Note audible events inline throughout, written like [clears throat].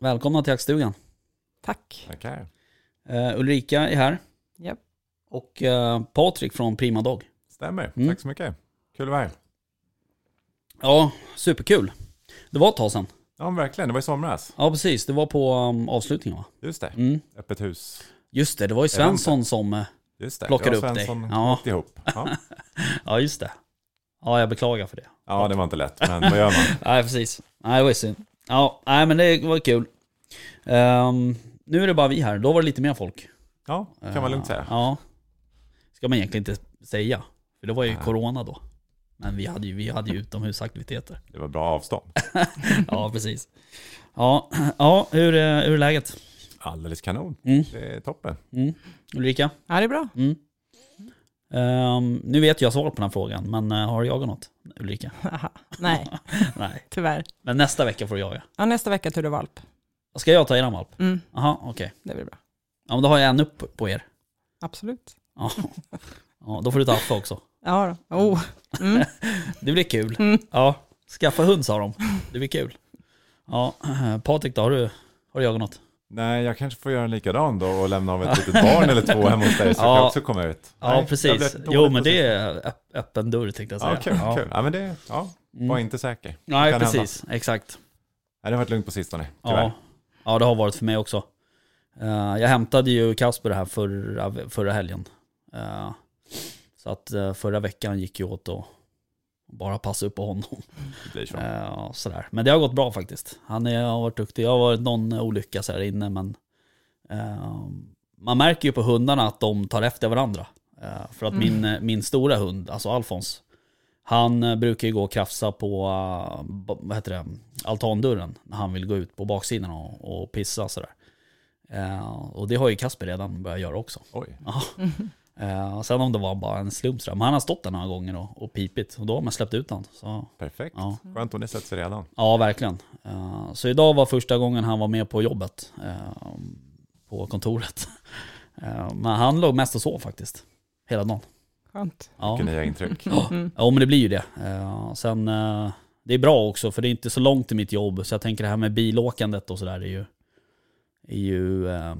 Välkomna till jaktstugan. Tack. Tackar. Uh, Ulrika är här. Japp. Och uh, Patrik från Prima Dog. Stämmer. Mm. Tack så mycket. Kul att vara här. Ja, superkul. Det var ett tag sedan. Ja, verkligen. Det var i somras. Ja, precis. Det var på um, avslutningen va? Just det. Mm. Öppet hus. Just det, det var ju Svensson som... eh, Just det. Plockade upp dig. Svensson Ja. ihop. [laughs] Ja. Ja, just det. Ja, jag beklagar för det. ja, det var inte lätt. Men vad gör man? [laughs] Nej, precis. Nej, det var ju synd. Ja, nej men det var kul. Ehm, nu är det bara vi här. Då var det lite mer folk. Ja, kan man lugnt säga. Ja. Ska man egentligen inte säga. För det var ju Nej. corona då. Men vi hade ju, vi hade ju utomhusaktiviteter. Det var bra avstånd. [laughs] Ja, precis. Ja, [clears throat] ja hur, är, hur är läget? Alldeles kanon. Mm. Det är toppen. Mm. Ulrika? Ja, det är bra. Mm. Ehm, nu vet jag svaret på den här frågan, men eh, har du jagat något? Ulrika? [laughs] Nej, [laughs] Nej. tyvärr. Men nästa vecka får du jaga. Ja, nästa vecka tur och valp. Ska jag ta eran valp? Mm, Jaha, okej. det blir bra. Ja, men då har jag en upp på er. Absolut. Ja. ja, då får du ta Affe också. Ja då. Oh. Mm. [laughs] Det blir kul. Mm. Ja, skaffa hund sa de. Det blir kul. Ja, Patrik då, har du, har du jagat något? Nej, jag kanske får göra en likadan då och lämna av ett litet barn eller två hemma hos dig så Ja. jag kan också komma ut. Ja, Nej, jag precis. Jo, men det är öpp- öppen dörr tänkte jag säga. Ja, kul, ja. kul. Ja, men det, ja, var Mm. inte säker. Nej, kan hända. precis. Exakt. Nej, det har varit lugnt på sistone, tyvärr. Ja. ja, det har varit för mig också. Eh, jag hämtade ju Kasper här förra, förra helgen. Eh, så att eh, förra veckan gick ju åt att bara passa upp på honom. Det blir så. Eh, sådär. Men det har gått bra faktiskt. Han är, har varit duktig. Jag har varit någon olycka så här inne men eh, man märker ju på hundarna att de tar efter varandra. Eh, för att min, eh, min stora hund, alltså Alfons, han eh, brukar ju gå och krafsa på eh, vad heter det, altandörren när han vill gå ut på baksidan och, och pissa sådär. Eh, och det har ju Kasper redan börjat göra också. Oj, Ja. [laughs] Eh, sen om det var bara en slump sådär. Men han har stått där några gånger och, och pipit. Och då har man släppt ut honom. Så perfekt. ja. Skönt om ni sett sig redan. Ja, verkligen. Eh, Så idag var första gången han var med på jobbet. eh, På kontoret. [laughs] Eh, Men han låg mest och sov faktiskt. Hela dagen. Skönt. Ja, Vilka nya intryck. Mm. ja men det blir ju det. Sen, det är bra också för det är inte så långt till mitt jobb. Så jag tänker det här med bilåkandet och sådär är ju, är ju, eh, är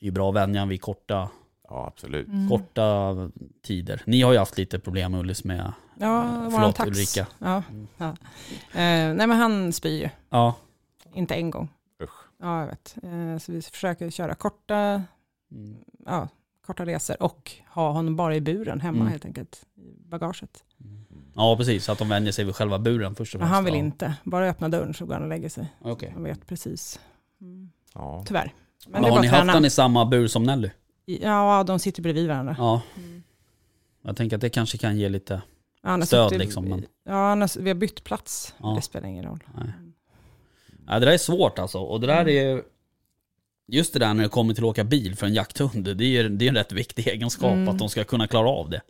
ju bra vänjan vid korta, Ja, absolut. Mm. korta tider. Ni har ju haft lite problem Ullis med, Ja, Eh, förlåt, tax. Ulrika. Ja, ja. Eh, nej, men han spyr ju. ja. Inte en gång. Usch. Ja, jag vet. Eh, så vi försöker köra korta, Mm. ja, korta resor och ha honom bara i buren hemma Mm. helt enkelt. I bagaget. Ja precis, så att de vänjer sig vid själva buren först och Men främst. han vill ja. inte. Bara öppna dörren så går han och lägger sig. Okej. Han vet precis. Mm. Ja. Tyvärr. Men, Men har ni haft den i samma bur som Nelly? Ja, de sitter bredvid varandra. Ja, Mm. jag tänker att det kanske kan ge lite... Ja, Stöd liksom, men- Ja, han har, vi har bytt plats. Ja. Det spelar ingen roll. Nej. Ja, det där är svårt alltså. Och det där är ju... Just det där när det kommer till att åka bil för en jakthund, det är ju det är en rätt viktig egenskap Mm. att de ska kunna klara av det.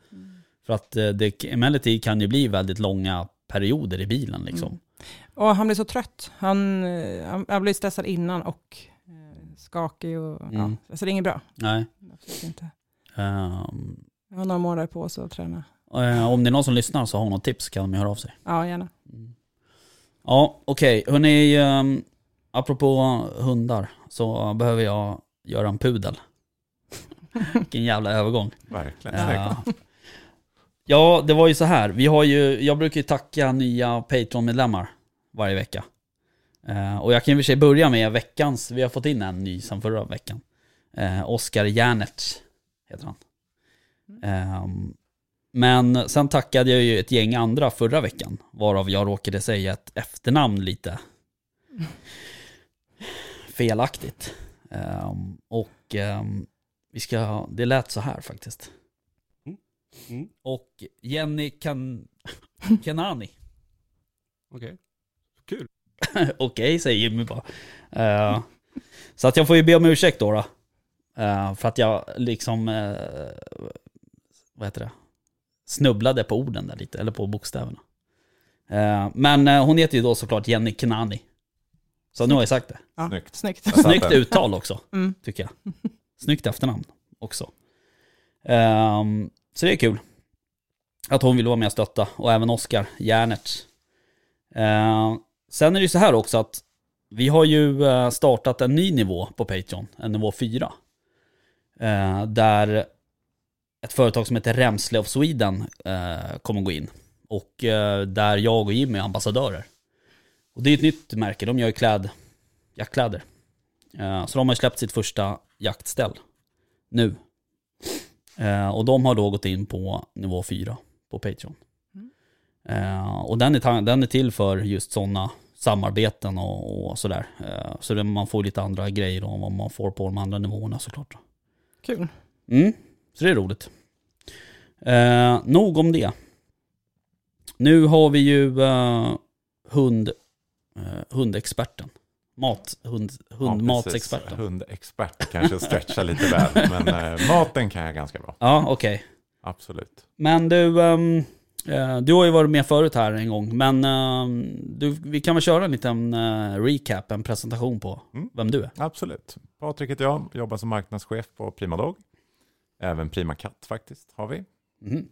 För att eh, det emellertid kan ju bli väldigt långa perioder i bilen liksom. Mm. Och han blir så trött. Han, eh, han, han blir stressad innan och skakig. Och, Mm. ja, så det är inget bra. Nej. Absolut inte. Ehm, Jag har några månader på sig att träna. eh, om det är någon som lyssnar så har något tips kan de höra av sig. Ja, gärna. Ja, okej. Hörni, um, apropå hundar så behöver jag göra en pudel. [laughs] Vilken jävla övergång. Verkligen. Ja. ja, det var ju så här. Vi har ju, jag brukar ju tacka nya Patreon-medlemmar varje vecka. Eh, och jag kan i och för sig börja med veckans, vi har fått in en ny sen förra veckan. Eh, Oskar Järnertz heter han. Ehm, men sen tackade jag ju ett gäng andra förra veckan, varav jag råkade säga ett efternamn lite [laughs] felaktigt. Ehm, och ehm, vi ska, det lät så här faktiskt. Mm. Och Jenny kan, [laughs] Kenani. Okej. Kul. [laughs] Okej, säger Jimmy bara. Eh, så att jag får ju be om ursäkt då. då. Eh, för att jag liksom, eh, vad heter det? Snubblade på orden där lite, eller på bokstäverna. Men hon heter ju då såklart Jenny Kenani. Så nu har jag sagt det. Ja, Snyggt. Snyggt. Snyggt uttal också, [laughs] Mm. tycker jag. Snyggt efternamn också. Ehm, så det är kul. Att hon vill vara med och stötta. Och även Oskar Järnert. Sen är det ju så här också att vi har ju eh, startat en ny nivå på Patreon, en nivå 4. Eh, där ett företag som heter Remsle of Sweden eh, kommer gå in. Och där jag och Jimmy är ambassadörer. Och det är ett nytt märke, de gör ju kläd, jaktkläder. Så de har ju släppt sitt första jaktställ nu. Och de har då gått in på nivå 4 på Patreon. Eh, och den är, den är till för just sådana samarbeten och, och sådär. Eh, så det, man får lite andra grejer än vad man får på de andra nivåerna såklart. Kul. Mm, så det är roligt. Eh, nog om det. Nu har vi ju eh, hund, eh, hundexperten. Mat, hund, Ja, hundmatsexperten. precis. Hundexpert kanske stretchar lite väl, men eh, maten kan jag ganska bra. Ja, okej. Absolut. Men du, eh, du har ju varit med förut här en gång, men ehm, du, vi kan väl köra en liten eh, recap, en presentation på Mm. vem du är. Absolut. Patrik heter jag, jobbar som marknadschef på Prima Dog. Även Prima Katt faktiskt har vi. Mhm.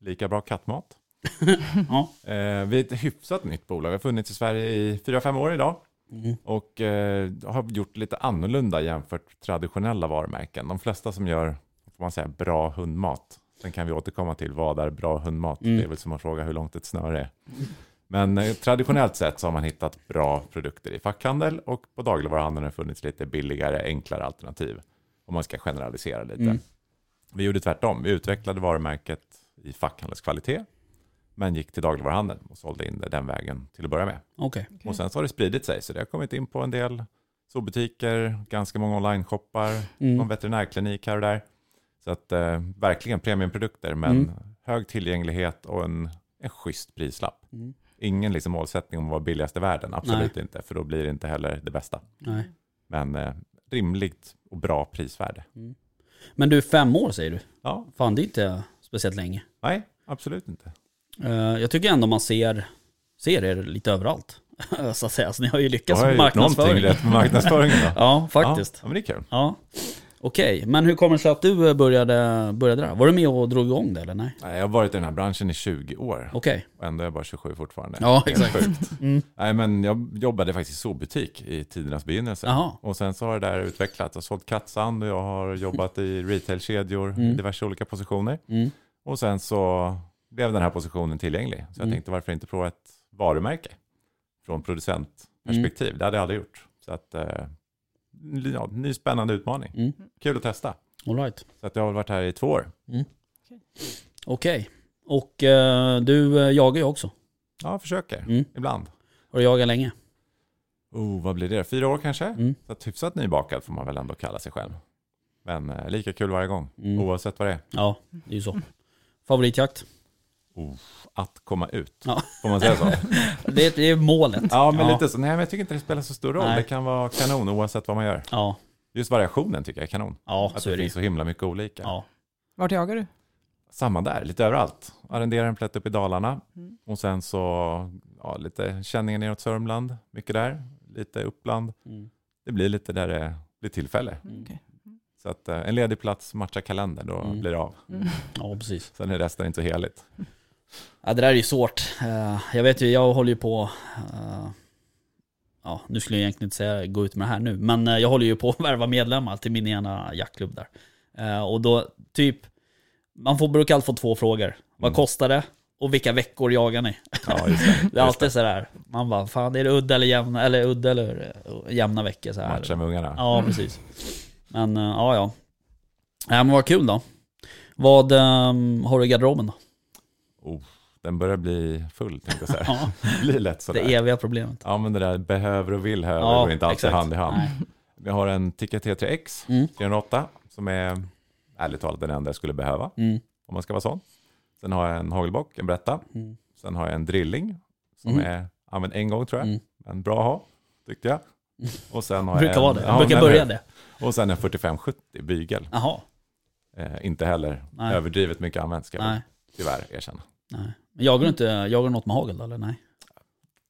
Lika bra kattmat. [laughs] Ja. Eh, vi är ett hyfsat nytt bolag. Vi har funnits i Sverige i 4-5 år idag. Mm. Och eh, har gjort lite annorlunda jämfört traditionella varumärken. De flesta som gör, får man säga, bra hundmat. Sen kan vi återkomma till vad är bra hundmat. Mm. Det är väl som att fråga hur långt ett snöre är. Men eh, traditionellt sett så har man hittat bra produkter i fackhandel och på dagligvaruhandeln har det funnits lite billigare, enklare alternativ. Om man ska generalisera lite. Mm. Vi gjorde tvärtom. Vi utvecklade varumärket i fackhandelskvalitet. Men gick till dagligvaruhandeln och sålde in det den vägen till att börja med. Okej. Och sen så har det spridit sig, så det har kommit in på en del zoobutiker, ganska många online-shoppar, Mm. någon veterinärklinik här och där. Så att eh, verkligen premiumprodukter, men Mm. hög tillgänglighet och en, en schysst prislapp. Mm. Ingen liksom målsättning om att vara billigast i världen, absolut inte, för då blir det inte heller det bästa. Nej. Men eh, rimligt och bra prisvärde. Men du, fem år säger du? Ja, Fan, det är inte speciellt länge. nej, absolut inte. Eh, jag tycker ändå man ser, ser er lite överallt. [laughs] så att säga. Så ni har ju lyckats har med gjort någonting rätt med marknadsföringen då. [laughs] Ja, faktiskt. Ja, men det är kul. Ja. Okej, men hur kommer det sig att du eh, började, började där? Var du med och drog igång det eller nej? Nej, Jag har varit i den här branschen i 20 år. Okej. Och ändå är jag bara 27 fortfarande. Ja, exakt. Mm. Nej, men jag jobbade faktiskt i zoobutik i tidernas begynnelse. Jaha. Och sen så har det där utvecklats. Jag har sålt kattsand och jag har jobbat i retailkedjor i Mm. diverse olika positioner. Mm. Och sen så blev den här positionen tillgänglig. Så jag Mm. tänkte varför inte prova ett varumärke från producentperspektiv. Mm. Det hade jag aldrig gjort. Så att, eh, ja, ny spännande utmaning. Mm. Kul att testa. All right. Så att jag har varit här i två år. Okej. Och eh, du eh, jagar ju också. Ja, försöker. Mm. Ibland. Har du jagat länge? Oh, vad blir det? Fyra år kanske? Mm. Så att hyfsat nybakad får man väl ändå kalla sig själv. Men eh, lika kul varje gång, Mm. oavsett vad det är. Ja, det är ju så. Favoritjakt? Att komma ut, Ja. får man säga så? [laughs] Det, är- det är målet. ja, men ja. lite så. Nej, men jag tycker inte det spelar så stor roll. Nej. Det kan vara kanon oavsett vad man gör. Ja, Just variationen tycker jag är kanon. ja Att så det är det finns så himla mycket olika. Ja. Vart jagar du? Samma där, lite överallt. Arrenderar en plätt upp i Dalarna. Mm. Och sen så ja, lite känningar neråt Sörmland, mycket där. Lite Uppland. Mm. Det blir lite där det blir tillfälle. Mm. Okej. Så att eh, en ledig plats matchar kalender, då Mm. blir det av. Mm. ja, precis. Sen är resten inte så heligt. [laughs] Ja, det där är ju svårt. Eh, jag vet ju, jag håller ju på... eh, ja, nu skulle jag egentligen inte säga gå ut med det här nu, men eh, jag håller ju på att [laughs] värva medlemmar till min ena jaktklubb där. Och då, typ, man får, brukar alltid få två frågor. Vad Mm. kostar det? Och vilka veckor jagar ni? Ja, just det. [laughs] Det är alltid sådär. Man bara, fan är det udda eller jämna, eller udda eller jämna veckor så här. Matcha med ungarna. Ja, precis. Men ja, ja. Nej, men vad kul då. Vad ehm, har du i garderoben då? Oh, den börjar bli full, tänkte jag säga. [laughs] Ja, Det [laughs] blir lätt sådär. det eviga problemet. Ja, men det där behöver och vill här går inte alltid exakt. hand i hand. Nej. Vi har en Tikka T3X Mm. 308 som är ärligt talat den enda jag skulle behöva Mm. om man ska vara sån. Sen har jag en hagelbock, en Bretta. Mm. Sen har jag en drilling som Mm. är använd en gång tror jag. Mm. Men bra att ha, tyckte jag. Och sen har Brukar jag vara en, det. Ja, brukar börja det. Och sen en 4570 bygel. Jaha. Eh, inte heller Nej. överdrivet mycket använt ska jag Nej. tyvärr erkänna. Nej. Men jagar du inte jagar du något med hagel eller? Nej.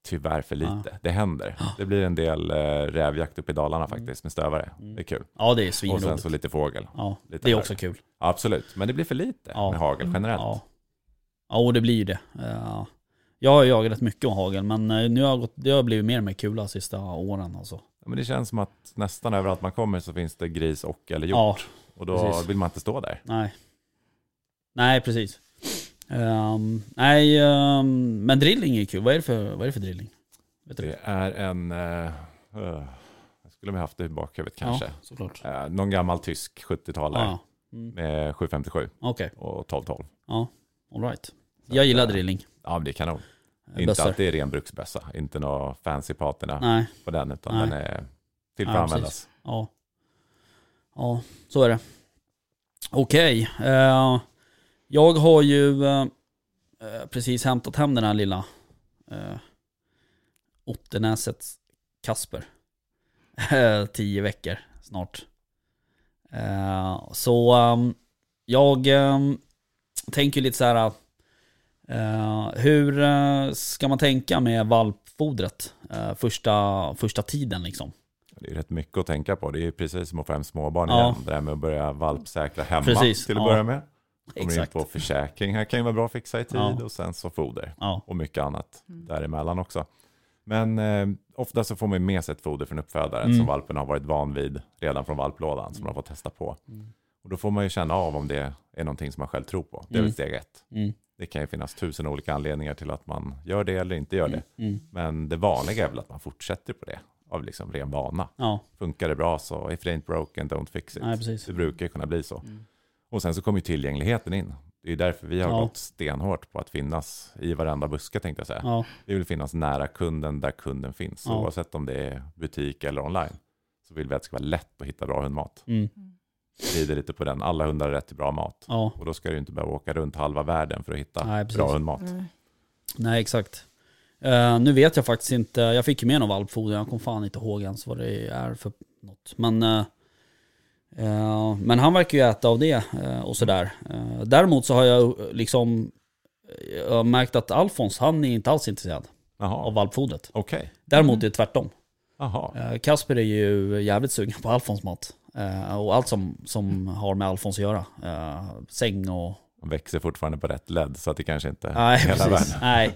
Tyvärr för lite. Det händer. Det blir en del eh, rävjakt uppe i Dalarna faktiskt med stövare. Mm. Det är kul. Ja, det är Och sen svinroligt. så lite fågel. Ja, lite det är här. också kul. Absolut, men det blir för lite Ja. med hagel generellt. Ja. ja, och det blir ju det. Ja. Jag har jagat rätt mycket med hagel, men eh, nu har jag gått, det har blivit mer och mer kula de sista åren alltså. Ja, Men det känns som att nästan överallt man kommer så finns det gris och eller hjort. Ja, och då precis. vill man inte stå där. nej. Nej, precis. Ehm, nej, ehm, men drilling är kul. Vad är det för, vad är det för drilling? Vet du? Det är en... Uh, jag skulle ha haft det i bakhuvudet kanske. Ja, såklart. Eh, någon gammal tysk 70-talare Ja, mm. med 757 Okej, och 1212. ja. Alright. Så Jag gillar eh, drilling. Ja, men det är kanon. Inte Bössor. att det är ren bruksbössa, inte några fancy patina Nej, på den, utan Nej. den är till för Ja, att användas. ja. Ja, så är det. Okej. eh, jag har ju eh, eh, precis hämtat hem den här lilla uh, Ottenäsets Kasper. Eh, [laughs] Tio veckor snart. Eh, så ehm, jag ehm, tänker lite så här. eh, hur eh, ska man tänka med valpfodret eh, första, första tiden liksom? Det är rätt mycket att tänka på. Det är precis som att få hem småbarn Ja. igen. Det där med att börja valpsäkra hemma Precis, till att ja. börja med. Kommer in Exakt. på försäkring, här kan ju vara bra att fixa i tid Ja. och sen så foder. Ja, Och mycket annat Mm. däremellan också. Men eh, ofta så får man med sig ett foder från uppfödaren Mm. som valpen har varit van vid redan från valplådan som man får testa på. Mm. Och då får man ju känna av om det är någonting som man själv tror på. Det är Mm. väl steg ett. mm, Det kan ju finnas tusen olika anledningar till att man gör det eller inte gör det. mm, Men det vanliga är väl att man fortsätter på det av liksom ren vana. ja, Funkar det bra så if it ain't broken don't fix it. nej. Det brukar ju kunna bli så. Och sen så kommer ju tillgängligheten in. Det är därför vi har Ja. gått stenhårt på att finnas i varenda buske tänkte jag säga. Ja, Vi vill finnas nära kunden där kunden finns. Ja. Oavsett om det är butik eller online. Så vill vi att det ska vara lätt att hitta bra hundmat. mm, Rider lite på den. Alla hundar har rätt till bra mat. ja, Och då ska du inte behöva åka runt halva världen för att hitta Nej, bra hundmat. Nej. nej exakt. Eh, nu vet jag faktiskt inte, jag fick ju med någon valpfoder, jag kommer fan inte ihåg ens vad det är för något. Men, eh, men han verkar ju äta av det eh, och sådär. Eh, däremot så har jag eh, liksom jag har märkt att Alfons, han är inte alls intresserad av Jaha, valpfodret. okej. Däremot är det tvärtom. Jaha. Eh, Kasper är ju jävligt sugen på Alfons mat. Eh, och allt som, som har med Alfons att göra. Eh, säng och... De växer fortfarande på rätt ledd så att det kanske inte är Nej, hela precis. världen. Nej.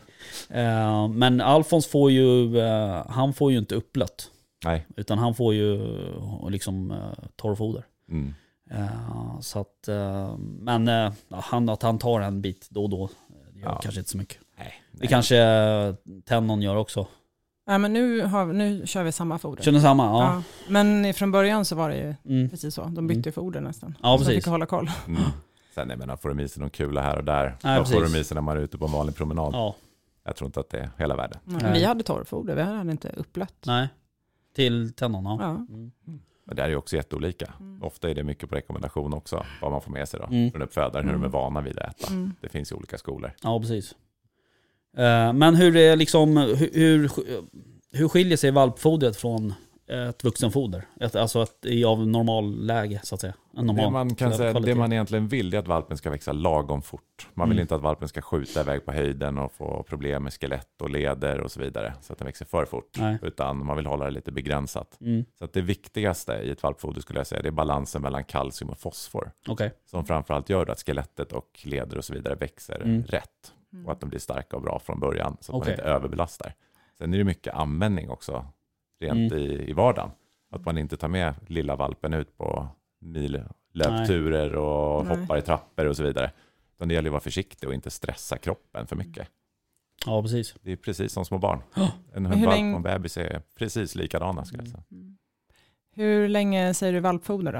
Eh, men Alfons får ju, eh, han får ju inte upplött. Nej. Utan han får ju eh, liksom uh, torrfoder. Mm. Eh, så att, eh, men eh, ja, han, att han tar en bit då och då, eh, det gör Ja. kanske inte så mycket. Nej. Det kanske eh, Tennon gör också. Ja, men nu, har, nu kör vi samma foder. Känner samma? Ja. Ja. Men från början så var det ju Mm. precis så. De bytte foder nästan. Ja, så precis. jag fick hålla koll. Mm. Sen jag menar, får de i sig någon kula här och där. Nej, Då får de i sig när man är ute på en vanlig promenad. ja. Jag tror inte att det är hela världen. Nej. vi hade torrfoder, vi hade inte upplött. Nej. Till Tennon, ja. Mm. Men det är ju också jätteolika. Mm. Ofta är det mycket på rekommendation också, vad man får med sig då. Mm. Från uppfödaren, hur de är Mm. vana vid att äta. Mm. Det finns ju olika skolor. Ja, precis. Eh, Men hur är liksom, hur, hur, hur skiljer sig valpfodret från ett vuxenfoder? Ett, alltså ett, i av normalläge så att säga. En normal Det man kan säga, kvalitet. det man egentligen vill är att valpen ska växa lagom fort. Man vill Mm. inte att valpen ska skjuta iväg på höjden och få problem med skelett och leder och så vidare. Så att den växer för fort. Nej. Utan man vill hålla det lite begränsat. Mm, Så att det viktigaste i ett valpfoder skulle jag säga, det är balansen mellan kalcium och fosfor. Okej. Som framförallt gör att skelettet och leder och så vidare växer Mm. rätt. Och att de blir starka och bra från början. Så att Okej. man inte överbelastar. Sen är det mycket användning också, rent Mm. i, i vardagen. Att man inte tar med lilla valpen ut på millöpturer och Nej. hoppar i trappor och så vidare. Utan det gäller att vara försiktig och inte stressa kroppen för mycket. Ja, precis. Det är precis som små barn. [gasps] Ja. En hur hundvalp länge- och en bebis är precis likadana skulle jag säga. Mm. Hur länge säger du valpfoder då?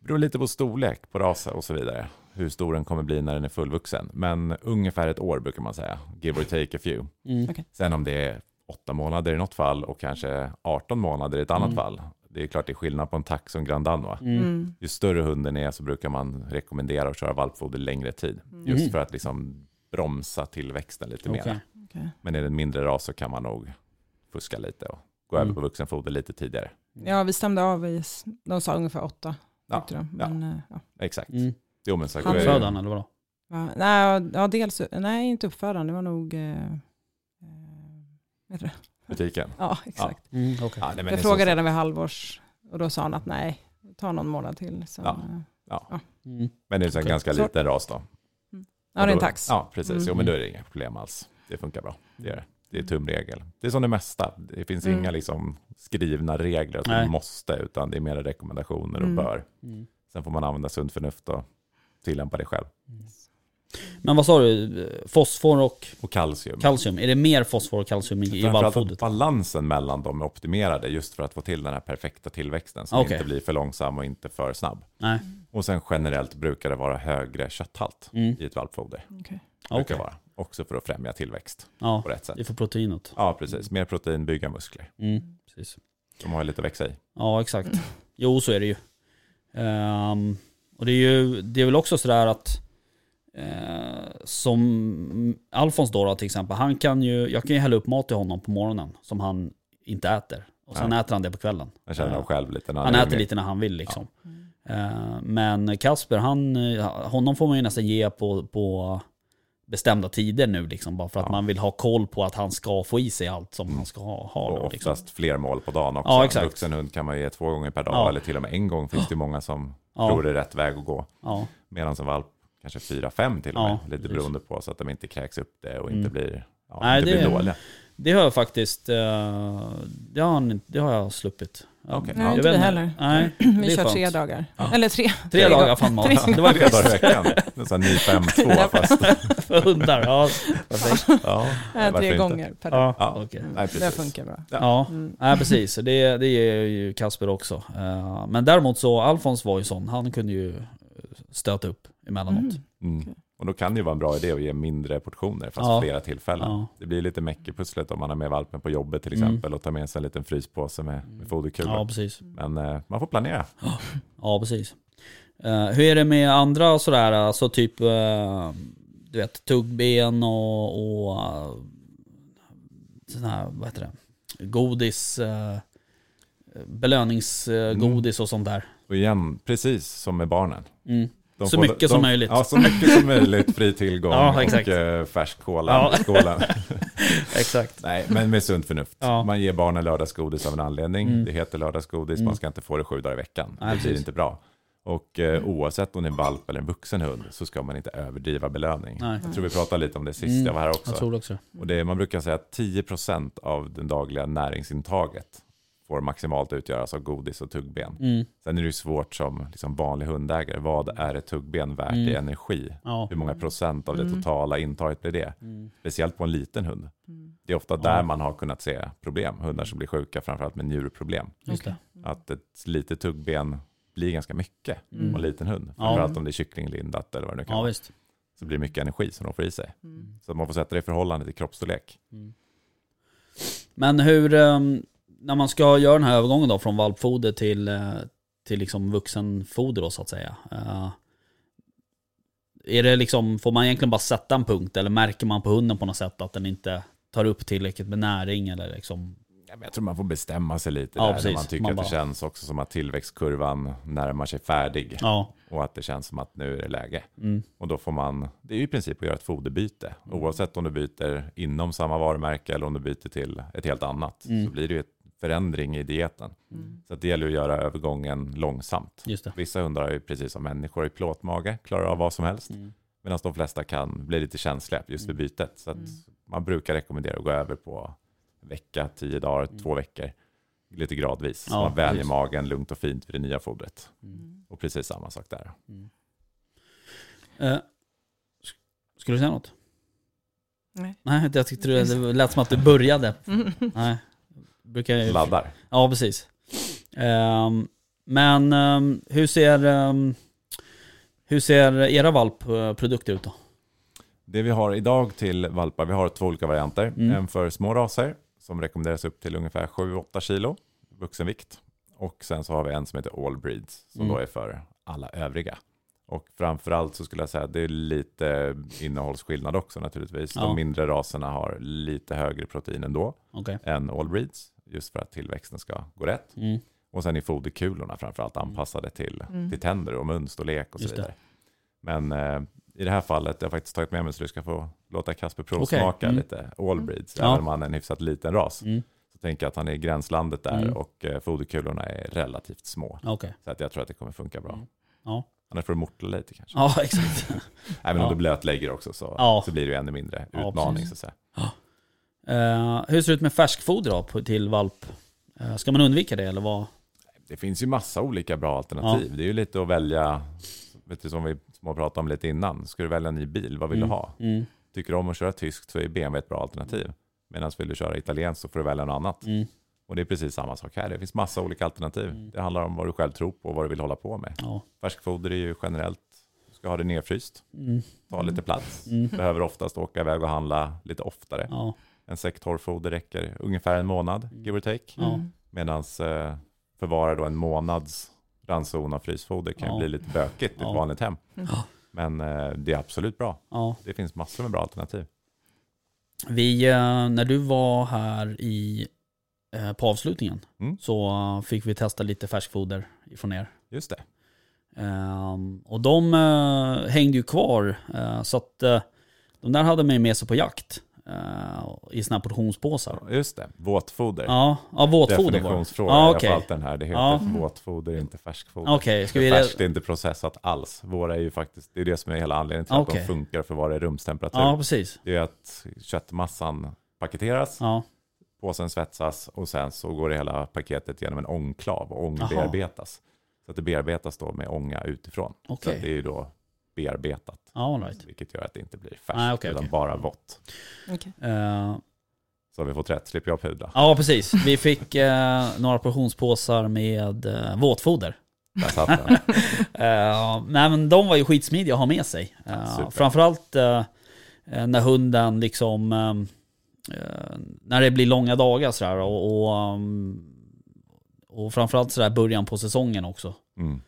Det beror lite på storlek på ras och så vidare. Hur stor den kommer bli när den är fullvuxen. Men ungefär ett år brukar man säga. Give or take a few. Mm. Okej. Sen om det är åtta månader i något fall och kanske 18 månader i ett annat Mm. fall. Det är klart det är skillnad på en tax och en Grand Danois. Mm. Mm. Ju större hunden är så brukar man rekommendera att köra valpfoder längre tid. Mm. Just Mhm. för att liksom bromsa tillväxten lite Okej. mer. Okej. Men är det en mindre ras så kan man nog fuska lite och gå Mm. över på vuxenfoder lite tidigare. Ja, vi stämde av, i, de sa ungefär åtta. Ja, de. ja. Men, eh, ja. Exakt. Mm. Jo, men så Uppfödaren eller vadå? Ja, nej, ja, dels, nej, inte uppfödaren, det var nog... Eh, eh, heter det? butiken. Ja, exakt. Mm, okej. Ja, nej, jag är frågade redan vid halvårs och då sa han att nej, ta någon månad till. Så, Ja. ja. Mm. Men det är så en Okej. ganska liten ras då. ja, det är en tax. Ja, precis. Jo, Mm. men då är det inga problem alls. det funkar bra. Det gör det. Det är tumregel. Det är som det mesta. Det finns Mm. inga liksom skrivna regler man måste, utan det är mer rekommendationer och Mm. bör. Mm. Sen får man använda sunt förnuft och tillämpa det själv. Men vad sa du? Fosfor och Och kalcium. kalcium. Är det mer fosfor och kalcium i, att balansen mellan dem är optimerade just för att få till den här perfekta tillväxten som Okej. inte blir för långsam och inte för snabb. Nej. Och sen generellt brukar det vara högre kötthalt Mm. i ett valpfoder. Okej. Brukar Okej. vara. Också för att främja tillväxt Ja, på rätt sätt. det får proteinet. Ja, precis. Mer protein, bygga muskler. Mm. Precis. De har ju lite att växa i. Ja, exakt. Jo, så är det ju. Ehm, och det är ju det är väl också sådär att eh, som Alfons då, då till exempel, han kan ju, jag kan ju hälla upp mat till honom på morgonen som han inte äter. Och sen Ja. äter han det på kvällen. Jag känner Ja. av själv lite när Han är äter lite när han vill liksom. Eh, men Kasper, han, eh, honom får man ju nästan ge på, på bestämda tider nu liksom. Bara för att Ja. man vill ha koll på att han ska få i sig allt som han ska ha. ha då, Och liksom. oftast fler mål på dagen också. Ja, exakt. En vuxen hund kan man ge två gånger per dag Ja. eller till och med en gång finns det många som Ja. tror det är rätt väg att gå. Ja, Medan en valp kanske fyra, fem till och Ja, med. Lite precis. beroende på så att de inte kräks upp det och Mm. inte blir, ja, Nej, inte det- blir dåliga. det har jag faktiskt, eh, det, har, det har jag sluppit. Okej. Nej, Ja, inte vi heller. Nej, [clears throat] Vi är kör tre dagar. Ja. Eller tre. Tre dagar fan mat. Det var Tre dagar i veckan. En sån här ny 5-2 [laughs] fast. för hundar. Ja. Ja, varför tre gånger per dag. Ja, Ja. okej. Nej, Det funkar bra. Ja, Mm. nej, precis. Det, det ger ju Kasper också. Eh, Men däremot så, Alfons var ju sån. Han kunde ju stöta upp emellanåt. Mm. Mm. Okej. Och då kan det ju vara en bra idé att ge mindre portioner fast Ja. flera tillfällen. Ja. Det blir lite meck i pusslet om man har med valpen på jobbet till Mm. exempel och tar med sig en liten fryspåse med, med foderkulor. Ja, precis. Men eh, man får planera. [gasps] Ja, precis. Eh, hur är det med andra sådär, alltså typ, eh, du vet, tuggben och, och uh, sån här, vad heter det, godis, uh, belöningsgodis och sånt där. Och igen, precis som med barnen. Mm. De Så får- mycket de, som möjligt. Ja, så mycket som möjligt. Fri tillgång [laughs] Ja, exakt. och eh, färsk kola Ja. [laughs] skålen. [laughs] Exakt. Nej, men med sunt förnuft. Ja. Man ger barnen lördagsgodis av en anledning. Mm. Det heter lördagsgodis, Mm. man ska inte få det sju dagar i veckan. Nej, det blir precis. Inte bra. Och eh, oavsett om det är en valp eller en vuxen hund så ska man inte överdriva belöning. Nej. Jag tror vi pratade lite om det sist Mm, jag var här också. Också Och det, man brukar säga att 10% av det dagliga näringsintaget får maximalt utgöras av godis och tuggben. mm. Sen är det ju svårt som liksom vanlig hundägare. Vad är ett tuggben värt i Mm. energi? Ja. Hur många procent av det Mm. totala intaget blir det? Mm. Speciellt på en liten hund. Mm. Det är ofta där Ja. man har kunnat se problem. Hundar som blir sjuka, framförallt med njurproblem. Just det. Att ett litet tuggben blir ganska mycket Mm. på en liten hund. Ja. Framförallt om det är kycklinglindat eller vad det nu kan Ja, vara. visst. Så blir det mycket energi som de får i sig. Mm. Så man får sätta det i förhållande till kroppsstorlek. Mm. Men hur, ehm, när man ska göra den här övergången då från valpfoder till, eh, till liksom vuxenfoder då så att säga. eh, Är det liksom, får man egentligen bara sätta en punkt eller märker man på hunden på något sätt att den inte tar upp tillräckligt med näring eller liksom? Jag tror man får bestämma sig lite Ja, där. precis. När man tycker Man att det känns också som att tillväxtkurvan närmar sig färdig. Ja. Och att det känns som att nu är det läge. Mm. Och då får man, det är ju i princip att göra ett foderbyte. Oavsett om du byter inom samma varumärke eller om du byter till ett helt annat. Mm. Så blir det ju ett förändring i dieten. Mm. Så att det gäller att göra övergången långsamt. Just det. Vissa hundar är ju precis som människor i plåtmage, klarar av vad som helst. Mm. Medan de flesta kan bli lite känsliga just vid bytet. Så att Mm. man brukar rekommendera att gå över på vecka, tio dagar, Mm. två veckor. Lite gradvis. Så Ja, man vänjer magen lugnt och fint vid det nya fodret. Mm. Och precis samma sak där. Sk- skulle du säga något? Nej. Nej, jag tyckte det, lät som att du började. Mm. [laughs] Nej. Brukar jag ju- Laddar. Ja, precis. Ehm, men ehm, hur ser ehm, hur ser era valpprodukter ut då? Det vi har idag till valpar, vi har två olika varianter. Mm. En för små raser som rekommenderas upp till ungefär 7-8 kilo vuxenvikt. Och sen så har vi en som heter All Breeds som Mm. då är för alla övriga. Och framförallt så skulle jag säga att det är lite innehållsskillnad också naturligtvis. Ja. De mindre raserna har lite högre protein ändå Okej. än All Breeds. Just för att tillväxten ska gå rätt. Mm. Och sen är foderkulorna framförallt anpassade till, Mm. till tänder och munstorlek och så Just det. vidare. Men eh, i det här fallet, jag har faktiskt tagit med mig så du ska få låta Kasper provsmaka mm. lite All Breeds. Ja. Även om han är en hyfsat liten ras. Mm. Så tänker jag att han är i gränslandet där Mm. och eh, foderkulorna är relativt små. Okej. Så att jag tror att det kommer funka bra. Mm. Ja. Annars får du mortla lite kanske. Ja, [laughs] exakt. Även Ja. om du blötlägger också så, Ja. så blir det ju ännu mindre Ja, utmaning. så att säga. Eh, hur ser det ut med färskfoder då till valp? Eh, ska man undvika det eller vad? Det finns ju massa olika bra alternativ. Det är ju lite att välja, vet du, som vi pratade om lite innan. Ska du välja en ny bil, vad vill Mm. du ha? Mm, Tycker du om att köra tyskt så är BMW ett bra alternativ. Medan vill du köra italienskt så får du välja något annat. mm, Och det är precis samma sak här. Det finns massa olika alternativ. Mm. Det handlar om vad du själv tror på och vad du vill hålla på med. ja. Färskfoder är ju generellt, du ska ha det nedfryst, Mm, ta lite plats. mm, Behöver oftast åka iväg och handla lite oftare. ja. En säck torrfoder räcker ungefär en månad, give or take. Mm. Medan eh, förvara då en månads ranson av frysfoder kan ju bli lite bökigt i Ja. ett vanligt hem. Ja. Men eh, det är absolut bra. ja. Det finns massor med bra alternativ. Vi, eh, när du var här i, eh, på avslutningen Mm. så fick vi testa lite färskfoder ifrån er. Just det. Ehm, och de eh, hängde ju kvar. eh, så att eh, de där hade ju med sig på jakt. Eh, I såna här portionspåsar. Just det. Våtfoder. Ja, ja våtfoder. Definitionsfråga. Ja, får alltid den här. Det heter Ja. våtfoder, inte färskfoder. Okej, ska vi... Färskt är inte processat alls. Våra är ju faktiskt, det är det som är hela anledningen till Okej. att de funkar för att vara i rumstemperatur. Ja, precis. Det är att köttmassan paketeras, Ja, påsen svetsas och sen så går det hela paketet genom en ångklav och ångbearbetas. Så att det bearbetas då med ånga utifrån. Så Okej. att det är ju då bearbetat, all right. vilket gör att det inte blir färskt, Nej, okej, utan okej. bara vått. Okej. Eh, Så har vi fått rätt, slipper jag pudra. ja, precis. Vi fick eh, några portionspåsar med eh, våtfoder. Där satt den. [laughs] Eh, nej men de var ju skitsmidiga att ha med sig. Super. framförallt eh, när hunden liksom, eh, när det blir långa dagar sådär och, och, um, och framförallt sådär början på säsongen också. Mm.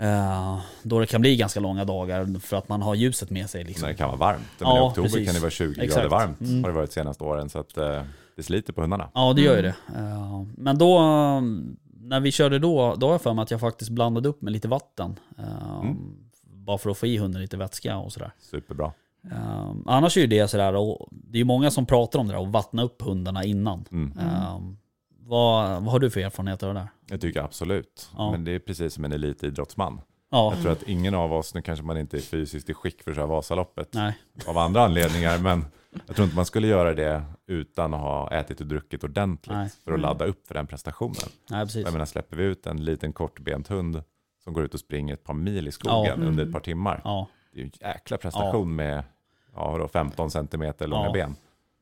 Eh, då det kan bli ganska långa dagar för att man har ljuset med sig liksom. När det kan vara varmt. Men Ja, I oktober precis. kan det vara 20 Exakt. grader varmt, Mm. har det varit de senaste åren. Så att eh, det sliter på hundarna. Ja det gör ju Mm. det. Eh, men då, när vi körde då, då har jag för mig att jag faktiskt blandade upp med lite vatten. Mm. Bara för att få i hunden lite vätska och sådär. Superbra. Annars är ju det sådär, och det är ju många som pratar om det där, att vattna upp hundarna innan. Mm. Vad, vad har du för erfarenhet av det där? Jag tycker absolut. Ja. Men det är precis som en elitidrottsman. Ja, Jag tror att ingen av oss, nu kanske man inte är fysiskt i skick för att köra Vasaloppet nej. av andra anledningar, [laughs] men jag tror inte man skulle göra det utan att ha ätit och druckit ordentligt Nej. för att Mm. ladda upp för den prestationen. Nej, precis. Jag menar, släpper vi ut en liten kortbent hund som går ut och springer ett par mil i skogen Ja. under ett Mm. par timmar. Ja. Det är en jäkla prestation med ja, vadå, 15 centimeter långa ben.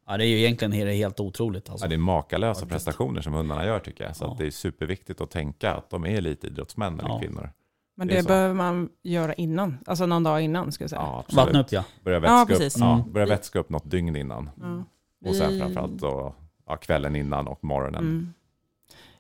Ja, det är ju egentligen helt, helt otroligt alltså. Ja, det är makalösa Faktiskt. prestationer som hundarna gör tycker jag. Så Ja. att det är superviktigt att tänka att de är elitidrottsmän eller Ja. kvinnor. Men Det det, behöver man göra innan, alltså någon dag innan ska jag säga. Ja, absolut. Vattna upp ja. Börja Ja, vätska, upp, precis. ja, Mm. börja vätska upp något dygn innan. Ja. Och sen framförallt då, ja, kvällen innan och morgonen. Mm.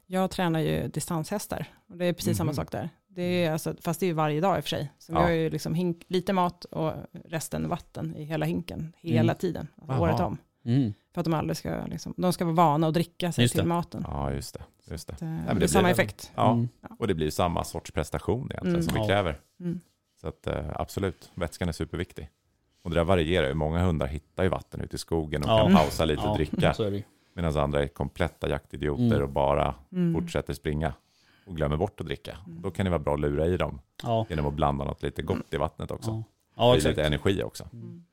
Jag tränar ju distanshästar och det är precis samma Mhm. sak där. Det är alltså, fast det är ju varje dag i och för sig. Så Ja. vi har ju liksom hink, lite mat och resten vatten i hela hinken, hela Mm. tiden, alltså året om. Mm. För att de aldrig ska, liksom, de ska vara vana att dricka sig Just till det. maten. Ja, just det. Just det. Det, men det det blir blir samma en- effekt. Ja, Mm. och det blir ju samma sorts prestation egentligen Mm. som vi kräver. Mm. Så att, eh, absolut, vätskan är superviktig. Och det där varierar ju. Många hundar hittar ju vatten ute i skogen och Ja. kan pausa lite Ja, och dricka. Det. Medan andra är kompletta jaktidioter Mm. och bara Mm. fortsätter springa och glömmer bort att dricka. Då kan det vara bra att lura i dem Ja. genom att blanda något lite gott i vattnet också. Ja. Det Ja, blir exakt. lite energi också. Mm.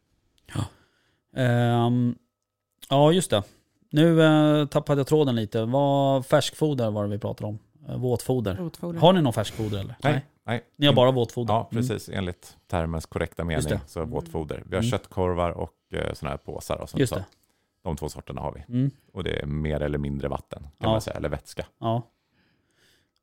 Ja, just det. Nu eh, tappade jag tråden lite. Vad färskfoder var det vi pratade om? Eh, våtfoder. Rotfoder. Har ni någon färskfoder eller? Nej, nej. Ni har bara våtfoder? Ja, precis. Enligt termens korrekta mening så är våtfoder. Vi har Mm. köttkorvar och eh, sådana här påsar och sånt. Just Så det. de två sorterna har vi. Mm. Och det är mer eller mindre vatten kan Ja. man säga, eller vätska. Ja.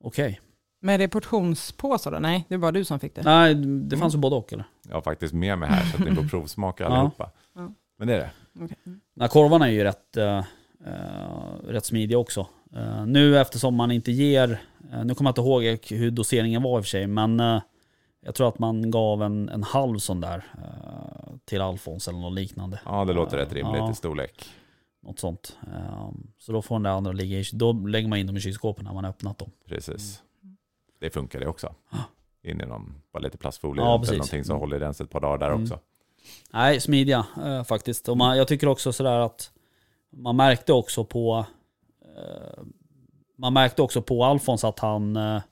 Okej. Men är det portionspåsar då? Nej, det var du som fick det. Nej, det fanns ju både och eller? Jag har faktiskt med mig här så att ni får [laughs] provsmaka allihopa. Ja. Men det är det. Okej. Mm. Korvarna är ju rätt, eh, eh, rätt smidiga också. Eh, nu eftersom man inte ger, eh, nu kommer jag inte ihåg hur doseringen var i och för sig, men eh, jag tror att man gav en, en halv sån där eh, till Alfons eller något liknande. Ja, det låter rätt rimligt Ja. i storlek. Något sånt. Så då får den där andra ligga i, då lägger man in dem i kylskåpet när man har öppnat dem. Precis. Det funkar det också. Ja. In i någon, bara lite plastfolie Ja, eller någonting så Mm. håller den sig ett par dagar där Mm. också. Nej, smidiga eh, faktiskt. Och man, jag tycker också sådär att man märkte också på eh, man märkte också på Alfons att han eh,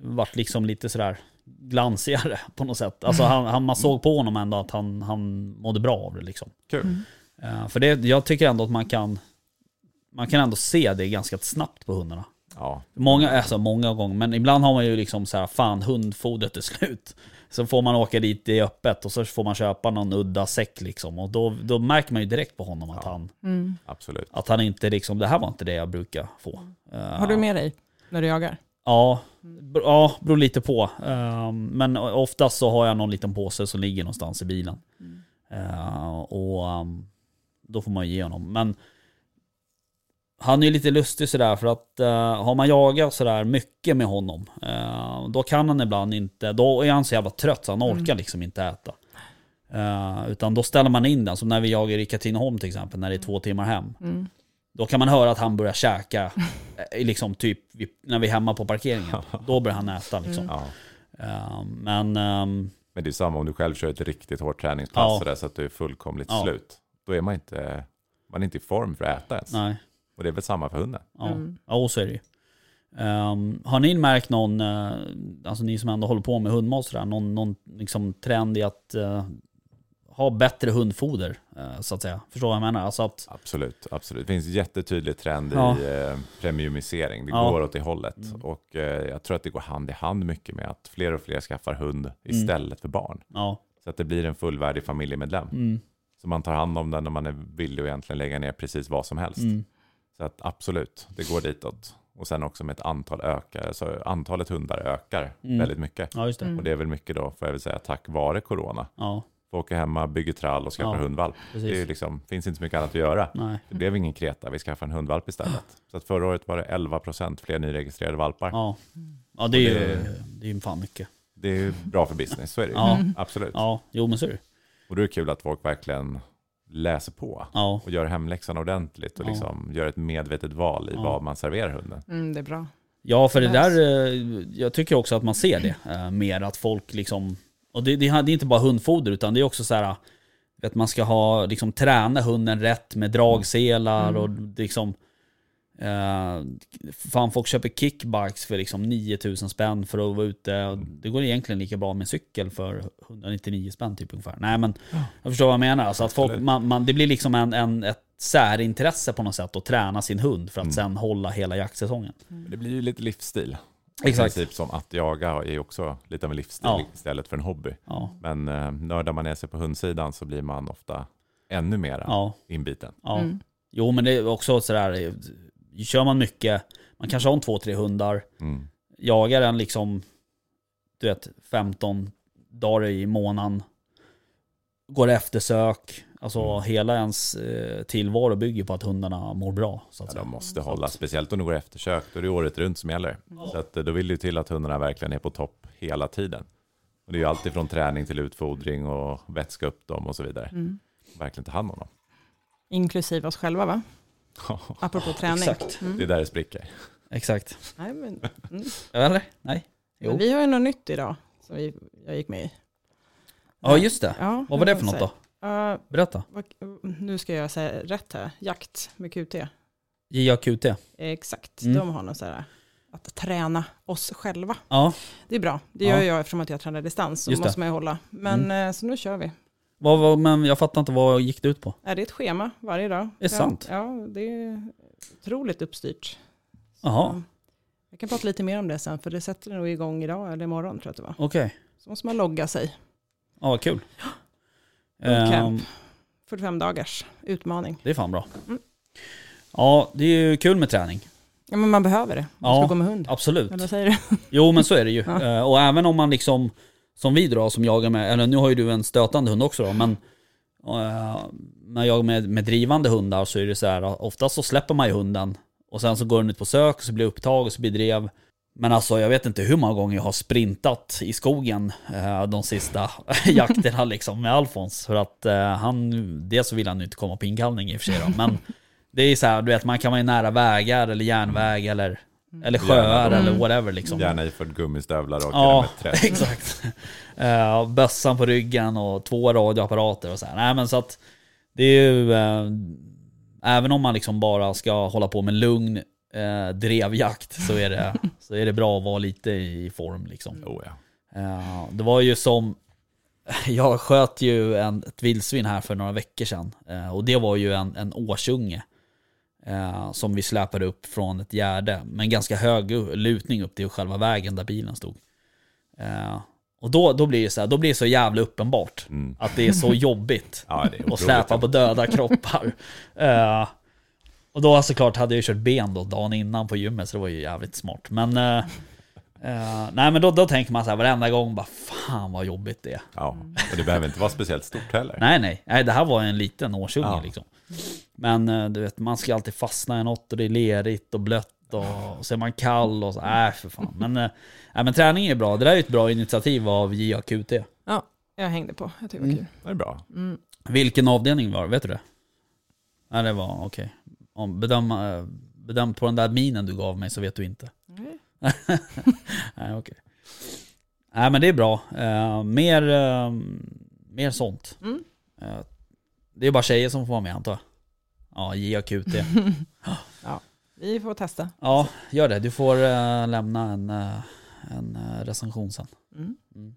vart liksom lite sådär glansigare [laughs] på något sätt. Alltså han, han, man såg på honom ändå att han, han mådde bra av det liksom. Kul. Mm. Eh, för det, jag tycker ändå att man kan, man kan ändå se det ganska snabbt på hundarna. Ja, Många, alltså många gånger, men ibland har man ju liksom så här, fan hundfodret är slut. Så får man åka dit i öppet och så får man köpa någon udda säck liksom. Och då, då märker man ju direkt på honom att, han, Mm. absolut. att han inte liksom, det här var inte det jag brukar få. Eh, Har du med dig när du jagar? Ja, ja beror lite på. Ehm, men oftast så har jag någon liten påse som ligger någonstans i bilen. Eh, och ehm, då får man ju ge honom. Men han är ju lite lustig sådär för att eh, har man jagat sådär mycket med honom, eh, då kan han ibland inte, då är han så jävla trött så han orkar liksom inte äta. Eh, utan då ställer man in den, som när vi jagar i Katrineholm till exempel, när det är två timmar hem. Mm. Då kan man höra att han börjar käka, [laughs] eh, liksom typ när vi är hemma på parkeringen. Då börjar han äta liksom. Ja. Eh, men ehm, Men det är samma om du själv kör ett riktigt hårt träningspass Ja. sådär, så att du är fullkomligt Ja. slut. Då är man inte, man är inte i form för att äta ens. nej, Och det är väl samma för hunden. ja, Mm. ja så är det ju. Ehm, har ni märkt någon, eh, alltså ni som ändå håller på med hundmat sådär, någon, någon liksom trend i att eh, ha bättre hundfoder, eh, så att säga? Förstår vad jag menar? Alltså att, Absolut, absolut. Det finns en jättetydlig trend Ja. i premiumisering. Det Ja. går åt det hållet. Mm. Och jag tror att det går hand i hand mycket med att fler och fler skaffar hund Mm. istället för barn. ja, Så att det blir en fullvärdig familjemedlem. mm, Så man tar hand om den och man är villig att egentligen lägga ner precis vad som helst. Så att absolut, det går ditåt. Och sen också med ett antal ökar, så antalet hundar ökar Mm. väldigt mycket. ja det. Mm. Och det är väl mycket då, får jag väl säga, tack vare corona. Ja, Får åka hemma, bygger trall och skaffar Ja, hundvalp. Det är precis. liksom, finns inte så mycket annat att göra. Nej, Det blev ingen kreta, vi skaffade en hundvalp istället. Så att förra året var det 11% fler nyregistrerade valpar. ja. Ja det är ju, det- det är ju fan mycket. Det är ju bra för business, så är det ju. Ja. Absolut. Ja, jo men så är det. Och då är det kul att folk verkligen läser på Ja, och gör hemläxan ordentligt och Ja. liksom gör ett medvetet val i Ja. vad man serverar hunden. Mm, det är bra. Ja, för det där, eh, jag tycker också att man ser det eh, mer, att folk liksom, och det, det, det är inte bara hundfoder utan det är också så här att man ska ha, liksom träna hunden rätt med dragselar Mm. och liksom, eh, fan folk köper kickbikes för liksom 9000 spänn för att vara ute. Och Det går egentligen lika bra med cykel för 199 spänn typ ungefär. Nej men, jag förstår vad jag menar. Alltså att folk, man, man, det blir liksom en, en, ett särintresse på något sätt att träna sin hund för att Mm. sen hålla hela jaktsäsongen. Men Det blir ju lite livsstil. Exakt. Princip som att jaga är också lite av en livsstil Ja. istället för en hobby. Ja, Men eh, nördar man ner sig på hundsidan så blir man ofta ännu mer ja, inbiten. ja. Mm. Jo men det är också sådär, kör man mycket, man kanske har en två, tre hundar, Mm. jagar en liksom, du vet, 15 dagar i månaden, går eftersök, alltså Mm. hela ens eh, tillvaro bygger på att hundarna mår bra. Så att Ja, säga. de måste hålla, speciellt om det går eftersök, då är det året runt som gäller. Så att, eh, då vill det ju till att hundarna verkligen är på topp hela tiden. Och det är ju alltid från träning till utfodring och vätska upp dem och så vidare. Mm. Verkligen ta hand om dem. Inklusive oss själva va? Apropå [laughs] träning. Exakt. Det är Mm. där det spricker. Exakt. Nej, men, mm. Eller? Nej? Jo. men vi har ju något nytt idag som vi, jag gick med i. Ja just det. Ja, Vad var det för något då? Uh, Berätta. vad, nu ska jag säga rätt här. Jakt med QT. JAQT. Exakt. Mm. De har något så här att träna oss själva. Ja. Det är bra. Det Ja. gör jag eftersom att jag tränar distans. Så Just det. Mm. måste man ju hålla. Men eh, så nu kör vi. Vad, vad, men jag fattar inte, vad gick det ut på? Är det ett schema varje dag? Det är ja, sant. Ja, det är otroligt uppstyrt. Jaha. Jag kan prata lite mer om det sen, för det sätter nog igång idag eller imorgon tror jag att det var. Okej. Så måste man logga sig. Ja, vad kul. Bootcamp. Ehm, 45 dagars utmaning. det är fan bra. Mm. Ja, det är ju kul med träning. Ja, men man behöver det. Man Ja. ska gå med hund. Absolut. Eller vad säger du? Jo, men så är det ju. [laughs] Ja. Eh, Och även om man liksom, som vi drar som jagar med, eller nu har ju du en stötande hund också då, men eh, när jag jagar med, med drivande hundar så är det så här, oftast så släpper man ju hunden och sen så går den ut på sök och så blir det upptag och så blir det drev. Men alltså jag vet inte hur många gånger jag har sprintat i skogen eh, de sista [laughs] jakterna liksom med Alfons. För att eh, han, dels så vill han ju inte komma på inkallning i och för sig då, men det är så här, du vet man kan vara nära vägar eller järnväg eller, eller sjöar eller Mm. whatever liksom. Gärna iförd gummistövlar och Ja, med träd. [laughs] exakt. Uh, bössan på ryggen och två radioapparater och så här. Nej men så att det är ju, eh, även om man liksom bara ska hålla på med lugn eh, drevjakt så är, det, [laughs] så är det bra att vara lite i form liksom. Oh, ja. Eh, det var ju som, jag sköt ju en, ett vildsvin här för några veckor sedan. Och det var ju en, en årsunge. Eh, som vi släpade upp från ett gärde. Med en ganska hög lutning upp till själva vägen där bilen stod. Eh, och då, då blir det så här, då blir det så jävla uppenbart. Mm. Att det är så [laughs] jobbigt. Ja, är otroligt släpa på döda kroppar. Eh, och då såklart hade jag kört ben då dagen innan på gymmet så det var ju jävligt smart. Men, eh, nej, men då, då tänker man så här varenda gång bara fan vad jobbigt det är. Ja, och det behöver inte vara speciellt stort heller. Nej nej, nej det här var en liten årsunge Ja. liksom. Men eh, du vet man ska alltid fastna i något och det är lerigt och blött och, och så är man kall och så, nej för fan. Men, eh, nej, men träning är bra, det där är ett bra initiativ av JAQT. Ja, jag hängde på. Jag tyckte det var kul. Det är bra. Mm. Vilken avdelning var det? Vet du det? Nej det var okej. Om bedöm, eh, bedömt på den där minen du gav mig så vet du inte. Nej. [laughs] Nej okej. Nej men det är bra. Eh, mer, eh, mer sånt. Mm. Eh, det är bara tjejer som får vara med antar jag. Ja, [laughs] JAQT. Vi får testa. ja, gör det. Du får eh, lämna en, eh, en eh, recension sen. Mm.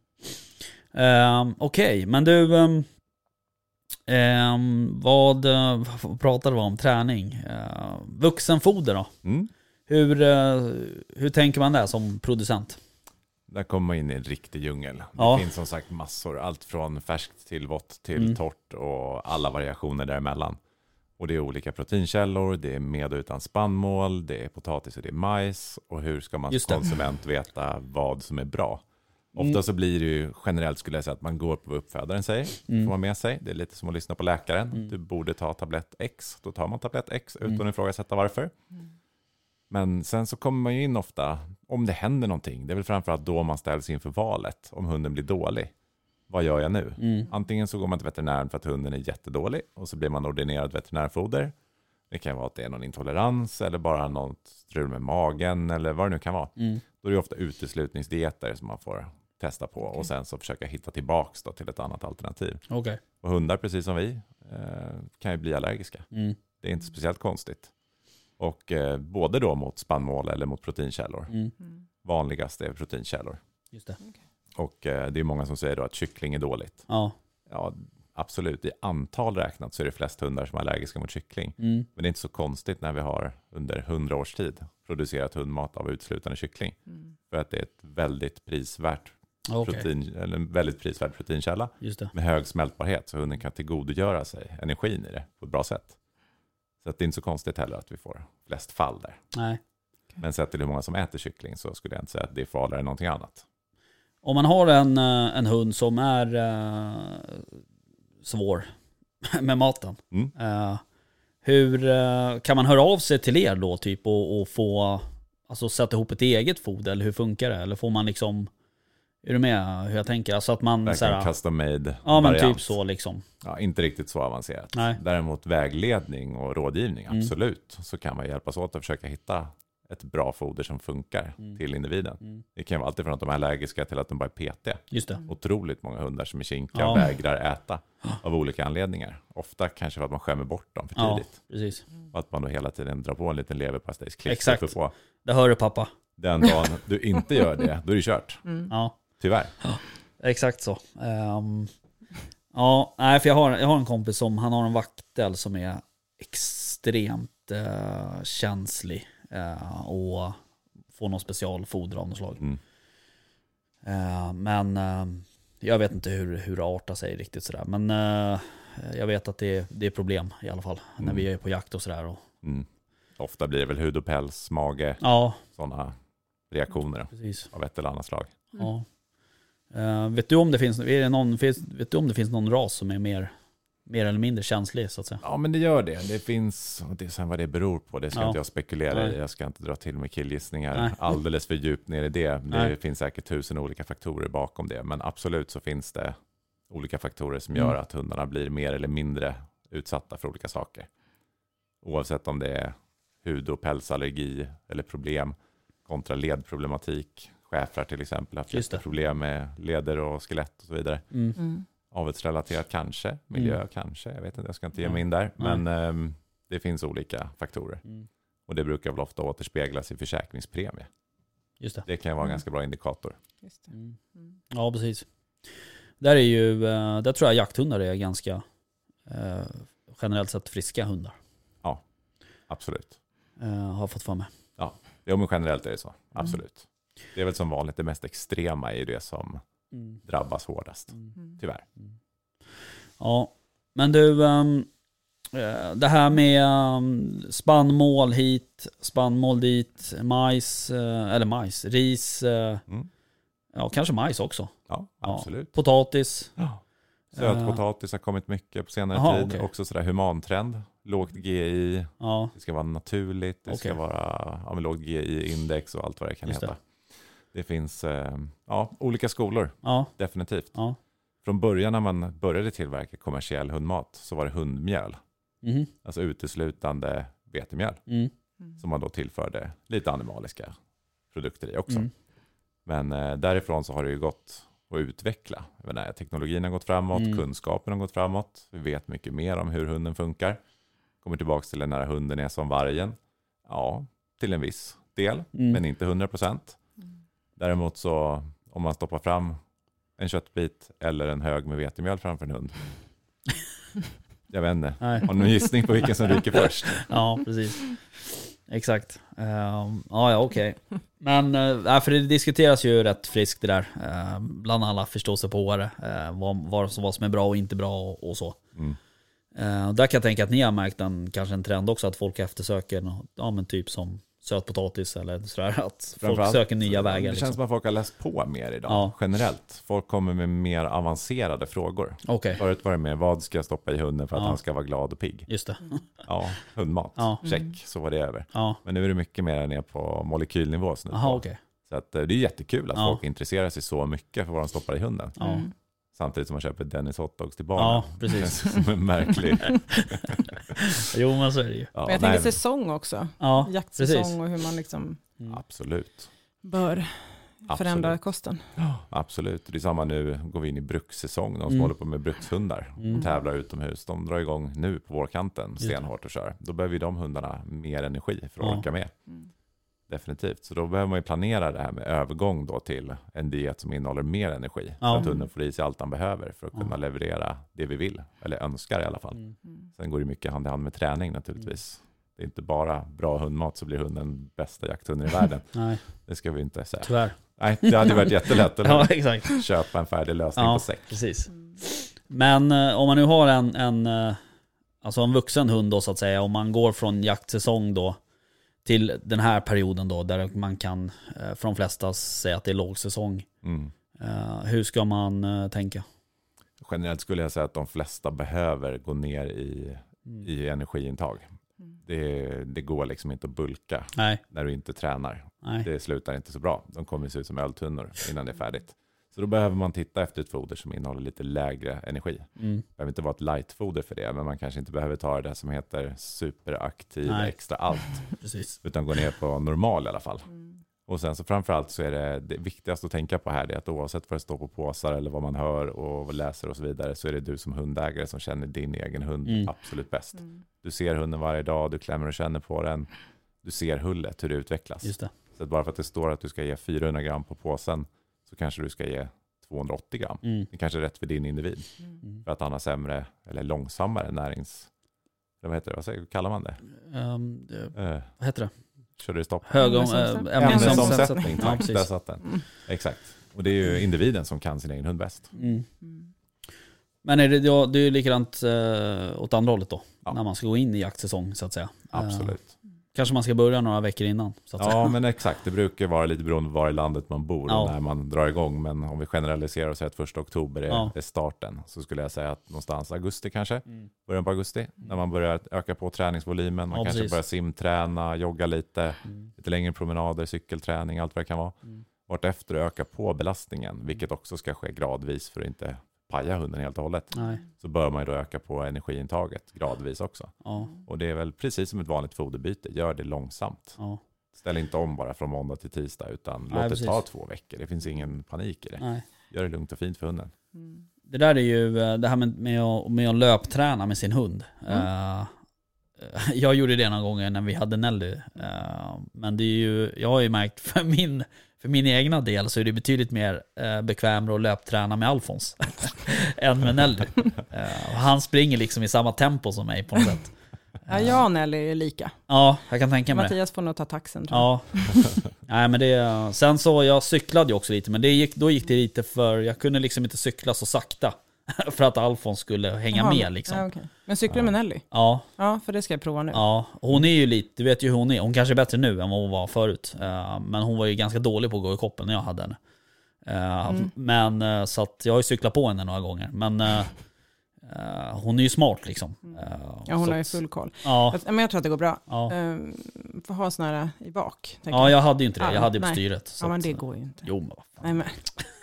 Um, Okej, men du... Um, ehm, vad, vad pratade vi om? Träning? Uh, vuxenfoder då? Mm. Hur, hur tänker man där som producent? Där kommer man in i en riktig djungel. Ja. Det finns som sagt massor, allt från färskt till vått till Mm. torrt och alla variationer däremellan. Och det är olika proteinkällor, det är med och utan spannmål, det är potatis och det är majs. Och hur ska man som konsument veta vad som är bra? Ofta Mm. så blir det ju generellt skulle jag säga att man går på vad uppfödaren säger, Mm. får man med sig. Det är lite som att lyssna på läkaren. Mm. Du borde ta tablett X, då tar man tablett X utan Mm. att ifrågasätta varför. Men sen så kommer man ju in ofta, om det händer någonting, det är väl framförallt då man ställs inför valet, om hunden blir dålig. Vad gör jag nu? Mm. Antingen så går man till veterinären för att hunden är jättedålig och så blir man ordinerad veterinärfoder. Det kan vara att det är någon intolerans eller bara något strul med magen eller vad det nu kan vara. Mm. Då är det ofta uteslutningsdieter som man får testa på och sen så försöka hitta tillbaks till ett annat alternativ. Okej. Och hundar, precis som vi, eh, kan ju bli allergiska. Mm. Det är inte speciellt konstigt. Och eh, både då mot spannmål eller mot proteinkällor. Mm. Mm. Vanligast är proteinkällor. Just det. Och eh, det är många som säger då att kyckling är dåligt. Ja. Ja, absolut. I antal räknat så är det flest hundar som är allergiska mot kyckling. Mm. Men det är inte så konstigt när vi har under hundra års tid producerat hundmat av utslutande kyckling. Mm. För att det är ett väldigt prisvärt, protein, eller en väldigt prisvärd proteinkälla Just det. med hög smältbarhet så hunden kan tillgodogöra sig energin i det på ett bra sätt. Så att det är inte så konstigt heller att vi får flest fall där. Nej. Men sett till hur många som äter kyckling så skulle jag inte säga att det är farligare än någonting annat. Om man har en, eh, en hund som är eh, svår [laughs] med maten. Mm. eh, hur eh, kan man höra av sig till er då typ och, och få alltså, sätta ihop ett eget foder? Eller hur funkar det? Eller får man liksom... Är du med hur jag tänker? Alltså att man... Så Verkligen här, custom made ja men variant. typ så liksom. Ja, inte riktigt så avancerat. Nej. Däremot vägledning och rådgivning, Mm. absolut. Så kan man hjälpas åt att försöka hitta ett bra foder som funkar Mm. till individen. Mm. Det kan vara alltid från att de är allergiska till att de bara är petiga. Just det. Otroligt många hundar som är kinkiga Ja. och vägrar äta av olika anledningar. Ofta kanske för att man skämmer bort dem för Ja, tidigt. precis. Och att man då hela tiden drar på en liten leverpastejsklister Exakt. för på. Det hör du pappa. Den dagen du inte gör det, då är det kört. Mm. Ja, Tyvärr. exakt så. Ehm, ja, nej för jag har, jag har en kompis som, han har en vaktel som är extremt eh, känslig. eh, och får någon specialfoder av något slag. Mm. Eh, men jag vet inte hur, hur det artar sig riktigt sådär. Men jag vet att det är, det är problem i alla fall. När Mm. vi är på jakt och sådär. Och, Mm. Ofta blir det väl hud och päls, mage, ja, sådana reaktioner precis. av ett eller annat slag. Ja. Eh, vet, du om det finns, är det någon, finns, vet du om det finns någon ras som är mer, mer eller mindre känslig så att säga? Ja, men det gör det. Det finns, och det, sen vad det beror på, det ska Ja. inte jag spekulera Nej. i. Jag ska inte dra till med killgissningar Nej. alldeles för djupt ner i det. Det Nej. finns säkert tusen olika faktorer bakom det. Men absolut så finns det olika faktorer som Mm. gör att hundarna blir mer eller mindre utsatta för olika saker. Oavsett om det är hud och pälsallergi eller problem kontra ledproblematik. Schäfrar till exempel haft problem med leder och skelett och så vidare. Mm. Mm. Avelsrelaterat kanske, miljö kanske, jag vet inte, jag ska inte ge mig in där. Men ehm, det finns olika faktorer. Mm. Och det brukar väl ofta återspeglas i försäkringspremie. Just det. Det kan ju vara en Mm. ganska bra indikator. Just det. Mm. Mm. Ja, precis. Där är ju, eh, där tror jag jakthundar är ganska eh, generellt sett friska hundar. Absolut. Eh, har fått för mig. Jo, men generellt är det så. Absolut. Det är väl som vanligt det mest extrema är det som Mm. drabbas hårdast. Mm. Tyvärr. Ja, men du, ehm, eh, det här med um, spannmål hit, spannmål dit, majs, eh, eller majs, ris, Mm. ja kanske majs också. Ja, Ja. absolut. Potatis. Ja. Sötpotatis har kommit mycket på senare Jaha, tid. okej. Också sådär humantrend. Lågt GI, Ja, det ska vara naturligt, det ska Okej. vara ja, lågt GI-index och allt vad det kan Just det. heta. Det, finns eh, ja, olika skolor, ja, definitivt. ja. Från början när man började tillverka kommersiell hundmat så var det hundmjöl. Mhm. Alltså uteslutande vetemjöl. Mm. Som man då tillförde lite animaliska produkter i också. Mm. Men eh, därifrån så har det ju gått att utveckla. Jag menar, teknologin har gått framåt, Mm. kunskapen har gått framåt. Vi vet mycket mer om hur hunden funkar. Kommer tillbaka till när hunden är som vargen. Ja, till en viss del, Mm. men inte 100 procent. Däremot så om man stoppar fram en köttbit eller en hög med vetemjöl framför en hund. [laughs] Jag vet inte. Nej. Har du någon gissning på vilken som [laughs] ryker först? Ja, precis. Exakt. Ehm, ja, ja, okej. Men, uh, för det diskuteras ju rätt friskt det där. Uh, bland alla förståsigpåare. Uh, vad, vad, vad som är bra och inte bra och, och så. Mm. Uh, där kan jag tänka att ni har märkt en, kanske en trend också, att folk eftersöker, nå- ja men typ som sötpotatis eller sådär. Att folk söker nya vägar. Det känns Liksom. som att folk har läst på mer idag, Ja. generellt. Folk kommer med mer avancerade frågor. Okej, Förut var det mer, vad ska jag stoppa i hunden för att Ja. han ska vara glad och pigg? just det. Ja, hundmat. Ja. Check, så var det över. Ja, Men nu är det mycket mer ner på molekylnivå. jaha okej. Så att, eh, det är jättekul att Ja. folk intresserar sig så mycket för vad de stoppar i hunden. Ja. Mm. Samtidigt som man köper Dennis hotdogs till ja, barnen. precis. [laughs] Som en märklig... [laughs] Jo men så är det ju. Ja, Men jag nej, tänker säsong också. Ja, Jaktsäsong precis. och hur man liksom Mm. Absolut. bör förändra Absolut. kosten. Absolut. Det är samma nu, går vi in i brukssäsong. De som Mm. håller på med brukshundar Mm. och tävlar utomhus. De drar igång nu på vårkanten stenhårt och kör. Då behöver ju de hundarna mer energi för att Ja. orka med. Mm. Definitivt. Så då behöver man ju planera det här med övergång då till en diet som innehåller mer energi. Ja. Så att hunden får i sig allt han behöver för att Ja. kunna leverera det vi vill. Eller önskar i alla fall. Mm. Mm. Sen går det mycket hand i hand med träning naturligtvis. Det är inte bara bra hundmat så blir hunden bästa jakthunden i världen. [laughs] Nej, Det ska vi inte säga. tyvärr. Nej, det hade varit [laughs] jättelätt att Ja, exakt. köpa en färdig lösning Ja. på säck. Precis. Mm. Men eh, om man nu har en, en, eh, alltså en vuxen hund då så att säga, om man går från jaktsäsong då till den här perioden då, där man kan eh, för de flesta säga att det är lågsäsong. Mm. Eh, hur ska man eh, tänka? Generellt skulle jag säga att de flesta behöver gå ner i, Mm. i energiintag. Mm. Det, det går liksom inte att bulka Nej, när du inte tränar. nej. Det slutar inte så bra. De kommer se ut som öltunnor innan det är färdigt. Så då behöver man titta efter ett foder som innehåller lite lägre energi. Mm. Det behöver inte vara ett lightfoder för det, men man kanske inte behöver ta det som heter superaktiv Nej. extra allt, [laughs] Precis. utan gå ner på normal i alla fall. Mm. Och sen så framförallt så är det, det viktigaste att tänka på här det är att oavsett vad det står på påsar eller vad man hör och läser och så vidare så är det du som hundägare som känner din egen hund Mm. absolut bäst. Mm. Du ser hunden varje dag, du klämmer och känner på den. Du ser hullet, hur det utvecklas. Just det. Så att bara för att det står att du ska ge 400 gram på påsen så kanske du ska ge 280 gram. Mm. Det kanske är rätt för din individ. Mm. För att han har sämre eller långsammare närings... Eller vad heter det? Vad säger, kallar man det? Ehm, det- Eh, vad heter det? körde det stopp? Om, Ämnesomsättning. äh, ämnesomsättning. Ja, tack. Där satt den. Mm. Exakt. Och det är ju individen som kan sin egen hund bäst. Mm. Mm. Men är det, ja, det är ju likadant eh, åt andra hållet då. Ja. När man ska gå in i jaktsäsong så att säga. Eh, Absolut. Kanske man ska börja några veckor innan. Så att Ja, säga. men exakt. Det brukar vara lite beroende på var i landet man bor och Ja. när man drar igång. Men om vi generaliserar och säger att första oktober är, Ja. är starten så skulle jag säga att någonstans augusti kanske, Mm. början på augusti, när man börjar öka på träningsvolymen. Man Ja, kanske precis. börjar simträna, jogga lite, Mm. lite längre promenader, cykelträning, allt vad det kan vara. Mm. Vartefter öka på belastningen, vilket också ska ske gradvis för att inte paja hunden helt och hållet. Nej. Så bör man ju då öka på energiintaget gradvis också. Ja. Och det är väl precis som ett vanligt foderbyte, gör det långsamt. Ja. Ställ inte om bara från måndag till tisdag utan Nej, låt det precis. ta två veckor. Det finns ingen panik i det. Nej. Gör det lugnt och fint för hunden. Mm. Det där är ju eh, det här med, med, att, med att löpträna med sin hund. Eh, [laughs] jag gjorde det några gånger när vi hade Nelly. Eh, men det är ju, jag har ju märkt [laughs] för min, för min egna del så är det betydligt mer eh, bekvämare att löpträna med Alfons [laughs] än med Nelly. [laughs] Eh, och han springer liksom i samma tempo som mig på något sätt. Ja, jag och Nelly är lika. Ja, jag kan tänka mig det. Mattias får nog ta taxen tror jag. Ja. [laughs] Nej men det, sen så, jag cyklade ju också lite, men det gick, då gick det lite för, jag kunde liksom inte cykla så sakta. [laughs] För att Alfons skulle hänga Jaha, med liksom. Ja, okej. Men cyklar du med Nelly? Ja, Ja, för det ska jag prova nu. ja. Hon är ju lite, du vet ju hur hon är. Hon kanske är bättre nu än vad hon var förut. Eh, Men hon var ju ganska dålig på att gå i koppen när jag hade henne. Eh, Mm. Men eh, så att jag har ju cyklat på henne några gånger. Men hon är ju smart liksom. Eh, Ja, hon har ju full koll. Ja, Men jag tror att det går bra. ja. Ehm, får ha sån här i bak. ja, jag hade ju inte det. Ja, Jag hade ju på styret. ja, men det går ju inte. Jo men vad fan. Nej, men, [laughs]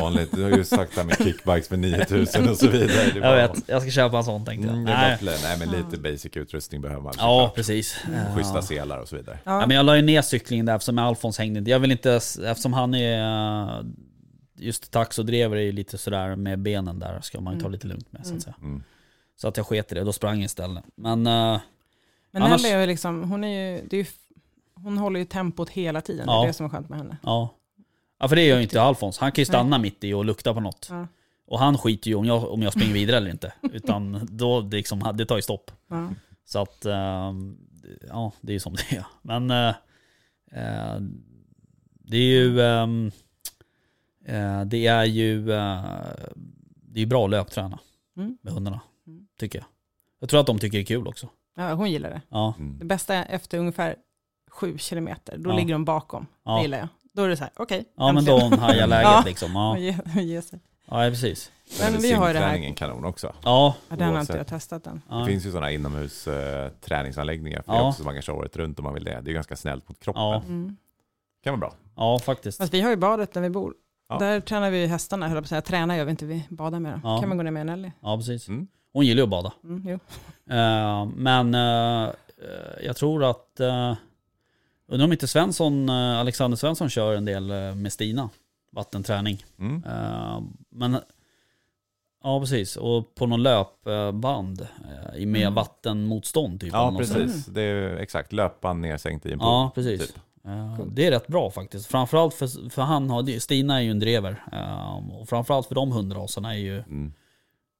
Vanligt, du har ju sagt det här med kickbikes för 9000 och så vidare. Det Jag bara- vet, jag ska köpa en sån tänkte jag. Mm, det är Nej. Nej, men lite basic utrustning behöver man. Ja, såklart. precis. Schyssta selar och så vidare. ja. Ja, men jag la ju ner cyklingen där eftersom Alfons hängde inte. Jag vill inte, eftersom han är eh, just tax och drever är ju lite sådär med benen där. Ska man ju ta Mm. lite lugnt med så Mm. att säga. Mm. Så att jag sket i det, då sprang jag istället. Men eh, men annars- Nelly är ju liksom, hon är ju, det är ju, hon håller ju tempot hela tiden. Det Ja. är det som är skönt med henne. ja. Ja för det gör ju inte Alfons. Han kan ju stanna mitt i och lukta på något. Ja. Och han skiter ju om jag, om jag springer vidare eller inte. [laughs] Utan då, det, liksom, det tar ju stopp. Ja. Så att, eh, ja det är ju som det är. Men eh, det är ju, ehm, eh, det är ju, eh, det är ju bra att löpträna Mm. med hundarna. Mm. Tycker jag. Jag tror att de tycker det är kul också. ja, hon gillar det. Ja, Mm. Det bästa är efter ungefär sju kilometer, då Ja. ligger de bakom. Ja. Det gillar jag. Då är det så här, okej. ja men då hajar läget Ja. liksom. Ja. Ja, Ge, ge sig. ja precis. Men vi har ju det här- kanon också. Ja, Ja, den har inte jag testat än. ja. Det finns ju sådana inomhus eh, träningsanläggningar för Ja. det också man kan köra året runt om man vill det. Det är ganska snällt mot kroppen. Ja. Mm. kan vara bra. ja faktiskt. Fast vi har ju badet där vi bor. Ja. Där tränar vi hästarna, höll jag på att säga. Tränar gör vi inte, vi badar med dem. Ja. kan man gå ner med Nelly. Ja precis. Mm. Hon gillar ju att bada. Mm, jo. Eh, men eh, jag tror att, uh, undrar om inte Svensson, eh, Alexander Svensson kör en del eh, med Stina, vattenträning. Mm. Eh, men, ja precis, och på någon löpband med Mm. vattenmotstånd typ. Ja, precis. Det är exakt löpan nedsänkt i en pool. Ja, precis. typ. Det är rätt bra faktiskt. Framförallt för, för han har, Stina är ju en drever. Och framförallt för de hundraserna är ju, Mm.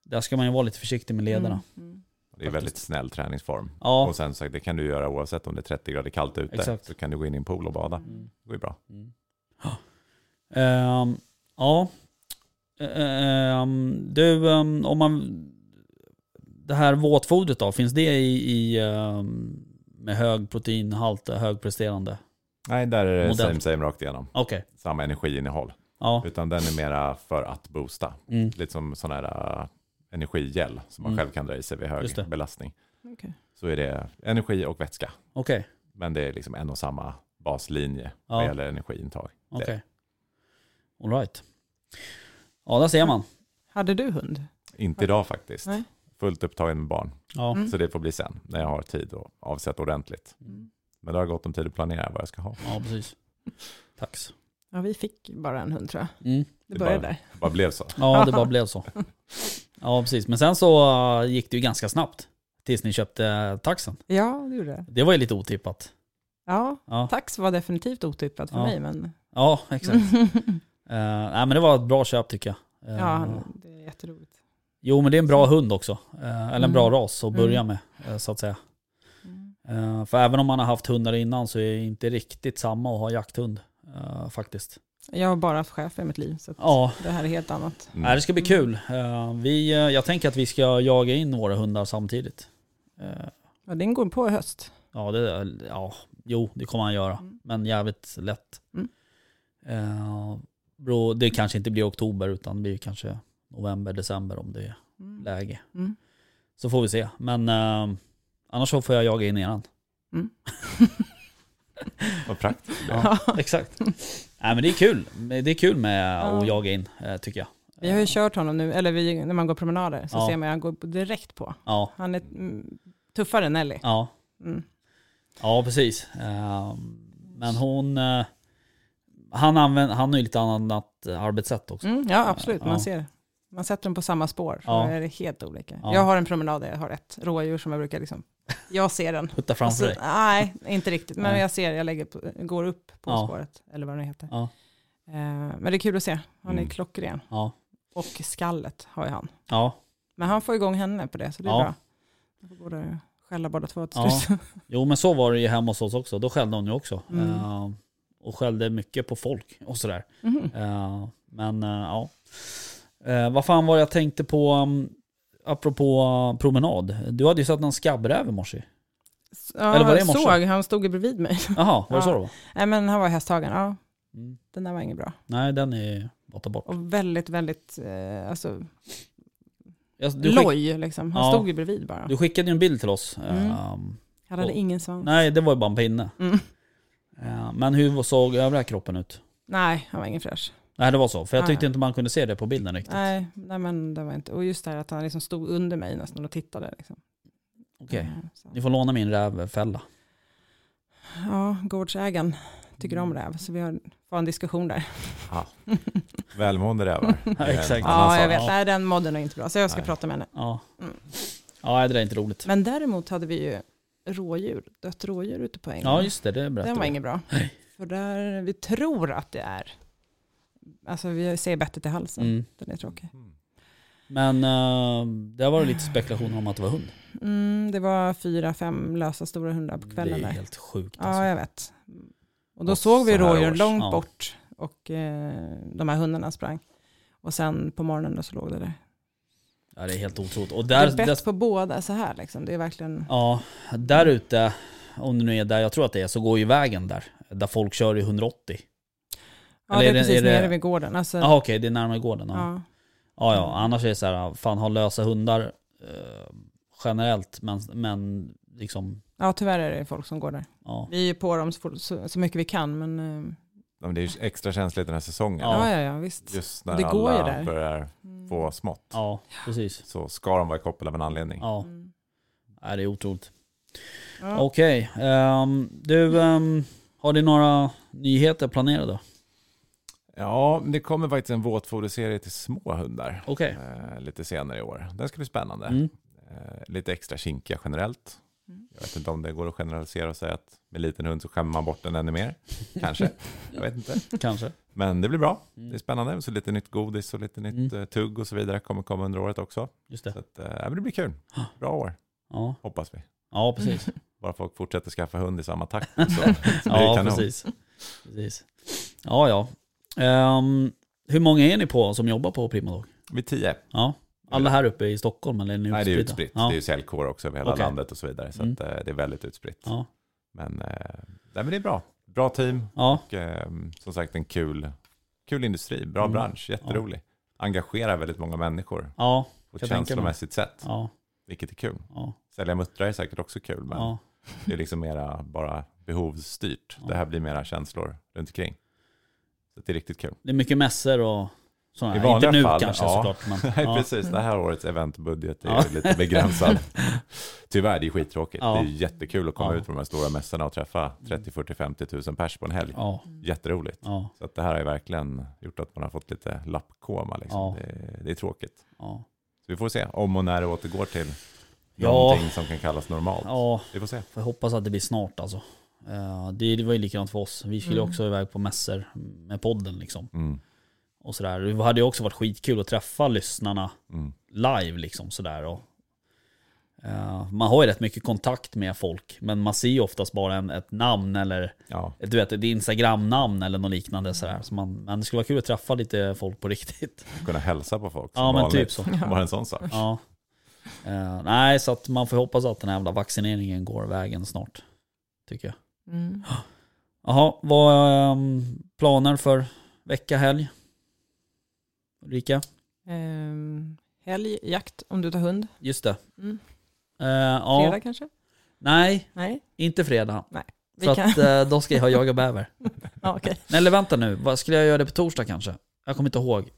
där ska man ju vara lite försiktig med lederna. Mm. Det är väldigt snäll träningsform. Ja, Och sen så det kan du göra oavsett om det är 30 grader kallt ute. Exakt. Så kan du gå in i en pool och bada. Mm. Det går ju bra. Mm. [gasps] Ehm, ja. Ehm, du, ehm, om man... Det här våtfodret då, finns det i, i med hög proteinhalt, högpresterande? Nej, där är det Modell. same same rakt igenom. Okej. Samma energiinnehåll. Ja. Utan den är mera för att boosta. Mm. Lite som sån här uh, energigel som man Mm. själv kan dra i sig vid hög belastning. Okej. Så är det energi och vätska. Okej. Men det är liksom en och samma baslinje Ja. vad gäller energiintag. Okej. All right. Ja, där ser man. Hade du hund? Inte idag faktiskt. Nej. Fullt upptagen med barn. Ja. Mm. Så det får bli sen när jag har tid och avsätta ordentligt. Mm. Men då har jag gott om tid att planera vad jag ska ha. ja, precis. Tax. Ja, vi fick bara en hund tror jag. Mm. Det Det började bara- där. Det bara blev så. Ja, det bara blev så. [laughs] Ja, precis. Men sen så uh, gick det ju ganska snabbt. Tills ni köpte taxen. Ja, det gjorde det. Det var ju lite otippat. Ja, Ja, tax var definitivt otippat för Ja. mig, men ja exakt. Uh, [laughs] nej men det var ett bra köp tycker jag. Uh, ja, det är jätteroligt. Jo men det är en bra hund också. Uh, eller en bra Mm. ras att börja Mm. med så att säga. Mm. För även om man har haft hundar innan så är det inte riktigt samma att ha jakthund. faktiskt. Jag har bara haft chef i mitt liv, så att Ja, det här är helt annat. Mm. nej, det ska bli kul. Uh, vi, uh, jag tänker att vi ska jaga in våra hundar samtidigt. Uh, Ja, den går på i höst. ja, det, ja, jo det kommer han göra. Mm. Men jävligt lätt. Mm. Uh, bro, det kanske inte blir oktober utan det blir kanske november, december om det är Mm. läge. Mm. Så får vi se. Men eh, annars så får jag jaga in eran. [laughs] [laughs] Vad praktiskt. Ja, exakt. [laughs] Nej men det är kul. Det är kul med Ja. att jaga in, eh, tycker jag. Vi har ju kört honom nu, eller vi, när man går promenader så Ja. ser man att han går direkt på. Ja, Han är mm, tuffare än Nelly. ja, Mm. ja precis. Eh, Men hon, eh, han, använder, han har ju lite annat arbetssätt också. Mm, ja, absolut. Man Ja. ser. Man sätter dem på samma spår, så Ja. är det helt olika. Ja. Jag har en promenad där jag har ett rådjur som jag brukar liksom Jag ser den. Putta framför Alltså, dig. nej, inte riktigt. Men Nej. jag ser, jag lägger på, går upp på Ja. spåret. Eller vad det heter. Ja. Eh, men det är kul att se. Han är Mm. klockren. Ja. Och skallet har ju han. Ja. Men han får igång henne på det, så det är Ja. bra. De får båda skälla båda två till Ja. slut. [laughs] Jo men så var det ju hemma hos oss också. Då skällde hon ju också. Mm. Eh, och skällde mycket på folk och sådär. Mhm. Eh, men eh, ja. Eh, vad fan var jag tänkte på, um, apropå uh, promenad. Du hade ju sett någon skabbräv i morse. Ja, Eller var det i morse? såg, han stod ju bredvid mig. [laughs] Jaha, var det Ja. så det var? Nej men han var hästhagen, ja. Mm. Den där var inget bra. Nej, den är borta bort. Och väldigt, väldigt, eh, alltså, du, skick, loj liksom. Han Ja. stod ju bredvid bara. du skickade ju en bild till oss. Mm. Eh, Han hade och- ingen svans. nej, det var ju bara en pinne. Mm. Eh, men hur såg övriga kroppen ut? Nej, han var ingen fräsch. Nej, det var så. För jag Nej. tyckte inte man kunde se det på bilden riktigt. Nej, nej, men det var inte. Och just det här att han liksom stod under mig nästan och tittade. Liksom. Okej, Eh, så. ni får låna min rävfälla. Ja, gårdsägaren tycker om räv, så vi har får en diskussion där. Ja. Välmående rävar. [laughs] En exakt. Ja, jag vet. Ja. Nej, den modden är inte bra, så jag ska Nej. prata med henne. Ja. Mm. Ja, det där är inte roligt. Men däremot hade vi ju rådjur, dött rådjur ute på ängen. Ja, just det. Det berättade Den var inget bra. Nej. För där, vi tror att det är, alltså vi ser bettet i halsen. Mm. Den är tråkig. Mm. Men uh, det var lite spekulationer om att det var hund. Mm, det var fyra, fem lösa stora hundar på kvällen Det är helt sjukt alltså. Ja, jag vet. Och då Och såg vi rådjur långt Ja. bort och eh, de här hundarna sprang. Och sen på morgonen då så låg det där. Ja, det är helt otroligt. Och det där, är bett där, på båda så här liksom. Det är verkligen... ja, där ute, om det nu är där jag tror att det är, så går ju vägen där. Där folk kör i 180. Ja, eller det är är det- precis är det- nere vid gården. Alltså, Jaha okej, det är närmare gården. Ja. ja. Ja, ja, annars är det så här, fan ha lösa hundar eh, generellt, men, men liksom, ja, tyvärr är det folk som går där. ja. Vi är ju på dem så, fort- så, så mycket vi kan, men eh, Ja, men Det är ju extra känsligt den här säsongen. Ja. ja, ja, visst. Just när Det går ju alla där. börjar Mm. få smått. Ja, precis. Så ska de vara i koppel av en anledning. Ja, Mm. Nej, det är otroligt. Ja. Okej, ehm, du, ehm, har du några nyheter planerade? Ja, det kommer faktiskt en våtfoderserie till små hundar Okej. eh, lite senare i år. Den ska bli spännande. Mm. Eh, lite extra kinkiga generellt. Mm. Jag vet inte om det går att generalisera och säga att med liten hund så skämmer man bort den ännu mer. Kanske. [laughs] Jag vet inte. Kanske. Men det blir bra. Mm. Det är spännande. Så lite nytt godis och lite nytt Mm. eh, tugg och så vidare kommer komma under året också. Just det. Så att, eh, det blir kul. [gasps] Bra år, Ja, hoppas vi. ja precis. [laughs] Bara folk fortsätter skaffa hund i samma takt. Så, [laughs] så Ja, precis. precis. Ja, ja. Ehm, hur många är ni på som jobbar på Primadog? Vi är tio. Ja. Alla här uppe i Stockholm eller är ni Nej, det är utspritt. Ja. Det är ju säljkår också över hela Okej. landet och så vidare. Så Mm. att, eh, det är väldigt utspritt. Ja. Men, eh, nej, men det är bra. Bra team Ja. och eh, som sagt en kul, kul industri. Bra Mm. bransch, jätterolig. Engagerar väldigt många människor Ja. på ett känslomässigt sätt. Ja. Vilket är kul. Ja. Sälja muttrar är säkert också kul, men ja. det är liksom mera bara behovsstyrt. Ja. Det här blir mera känslor runt omkring. Så det är riktigt kul. Det är mycket mässor och sådana. I Inte vanliga nu fall, kanske ja. såklart. Men, [laughs] Nej, ja. precis. Det här årets eventbudget är Ja. lite begränsad. [laughs] Tyvärr, det är skittråkigt. Ja. Det är jättekul att komma ut på de här stora mässorna och träffa 30, 40, 50 tusen pers på en helg. Ja. Jätteroligt. Så att det här har verkligen gjort att man har fått lite lappkoma. Liksom. Det, det är tråkigt. Så vi får se om och när det återgår till någonting som kan kallas normalt. Vi får se. Får hoppas att det blir snart alltså. Eh, det, det var ju likadant för oss. Vi skulle Mm. också iväg på mässor med podden liksom. Mm. Och sådär. Det hade ju också varit skitkul att träffa lyssnarna Mm. live liksom sådär. Och, eh, man har ju rätt mycket kontakt med folk, men man ser ju oftast bara en, ett namn eller Ja. ett, du vet, ett Instagram-namn eller något liknande sådär. Så man, men det skulle vara kul att träffa lite folk på riktigt. [laughs] Kunna hälsa på folk. Ja som men vanligt. typ så. [laughs] Bara en sån sak. Ja. Eh, nej, så att man får hoppas att den här jävla vaccineringen går vägen snart. Tycker jag. Mm. Jaha, vad är um, planer för vecka, helg? Ulrika? Ehm, helg, jakt om du tar hund. Just det. Mm. Eh, ja, Fredag kanske? nej, Nej, inte fredag. vi För kan. att eh, då ska jag jaga bäver. [laughs] ja, okej. Nej, eller vänta nu, vad skulle jag göra det på torsdag kanske? Jag kommer inte ihåg.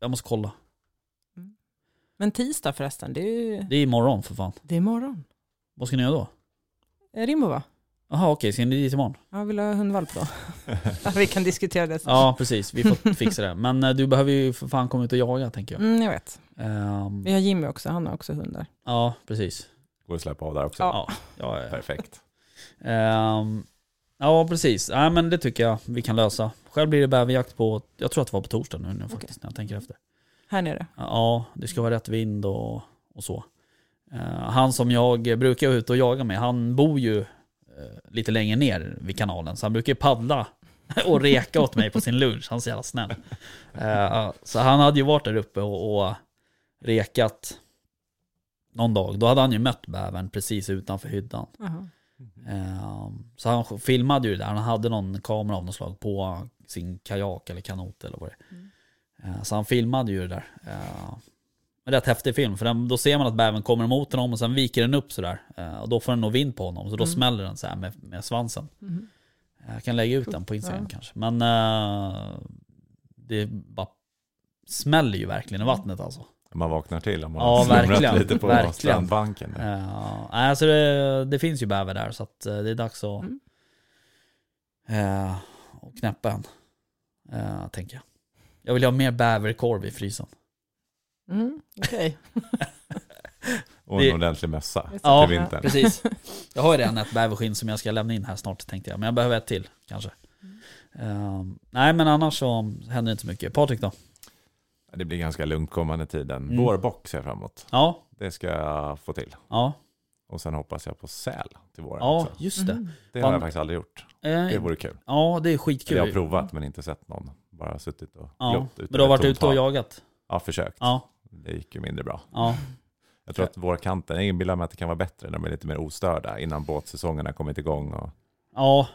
Jag måste kolla. Men tisdag förresten, det är ju Det är imorgon för fan. det är imorgon. Vad ska ni göra då? Eh, Rimbo va? Jaha okej, ska ni dit imorgon? Ja, vill du ha hundvalp då? [laughs] vi kan diskutera det sen. Ja precis, vi får fixa det. Men eh, du behöver ju för fan komma ut och jaga tänker jag. Mm, jag vet. Ehm, Vi har Jimmy också, han har också hundar. ja precis. Går att släppa av där också. Ja. Ja, ja, ja. Perfekt. Ehm, ja precis. Ja, men det tycker jag vi kan lösa. Själv blir det bäverjakt på, jag tror att det var på torsdag nu, nu faktiskt, när jag tänker efter. Här nere. Ja, det ska vara rätt vind och, och så. Eh, han som jag brukar ute och jaga med, han bor ju lite längre ner vid kanalen. Så han brukar paddla [laughs] och reka åt mig på sin lunch. Han är så jävla snäll. Eh, så han hade ju varit där uppe och, och rekat någon dag. Då hade han ju mött bävern precis utanför hyddan. Jaha. Eh, Så han filmade ju det där. Han hade någon kamera av något slag på sin kajak eller kanot eller vad det är. Mm. Eh, Så han filmade ju det där. Eh, rätt häftig film, för den, då ser man att bävern kommer emot honom och sen viker den upp sådär. Eh, Och då får den nog vind på honom, så då Mm. smäller den så här med, med svansen. Eh, Jag kan lägga ut Cool. den på Instagram Ja. kanske. Men eh, det bara smäller ju verkligen i vattnet alltså. Man vaknar till om man Ja, verkligen, lite på verkligen. strandbanken. Uh, alltså det, det finns ju bäver där så att eh, det är dags att Mm. eh, att knäppa en. eh, tänker jag. Jag vill ha mer bäverkorv i frysen. Mm, Okej. [laughs] Och en Det- ordentlig mössa Ja, till vintern. Precis. [laughs] Jag har ju redan ett bäverskinn som jag ska lämna in här snart tänkte jag. Men jag behöver ett till kanske. Eh, nej men annars så händer det inte så mycket. Patrik då? Det blir ganska lugnt kommande tiden. Mm. Vårbock ser jag fram emot. Ja, Det ska jag få till. ja, Och sen hoppas jag på säl till våren ja också. just det. Mhm. Det Fan. har jag faktiskt aldrig gjort. Eh, Det vore kul. ja det är Eller skitkul. jag har provat men inte sett någon. Bara suttit och ja. glott Men du har varit ute och jagat? Ja, försökt. Ja, Det gick ju mindre bra. ja. Jag tror att vårkanten, jag inbillar mig att det kan vara bättre när de är lite mer ostörda innan båtsäsongen har kommit igång. Och, Ja,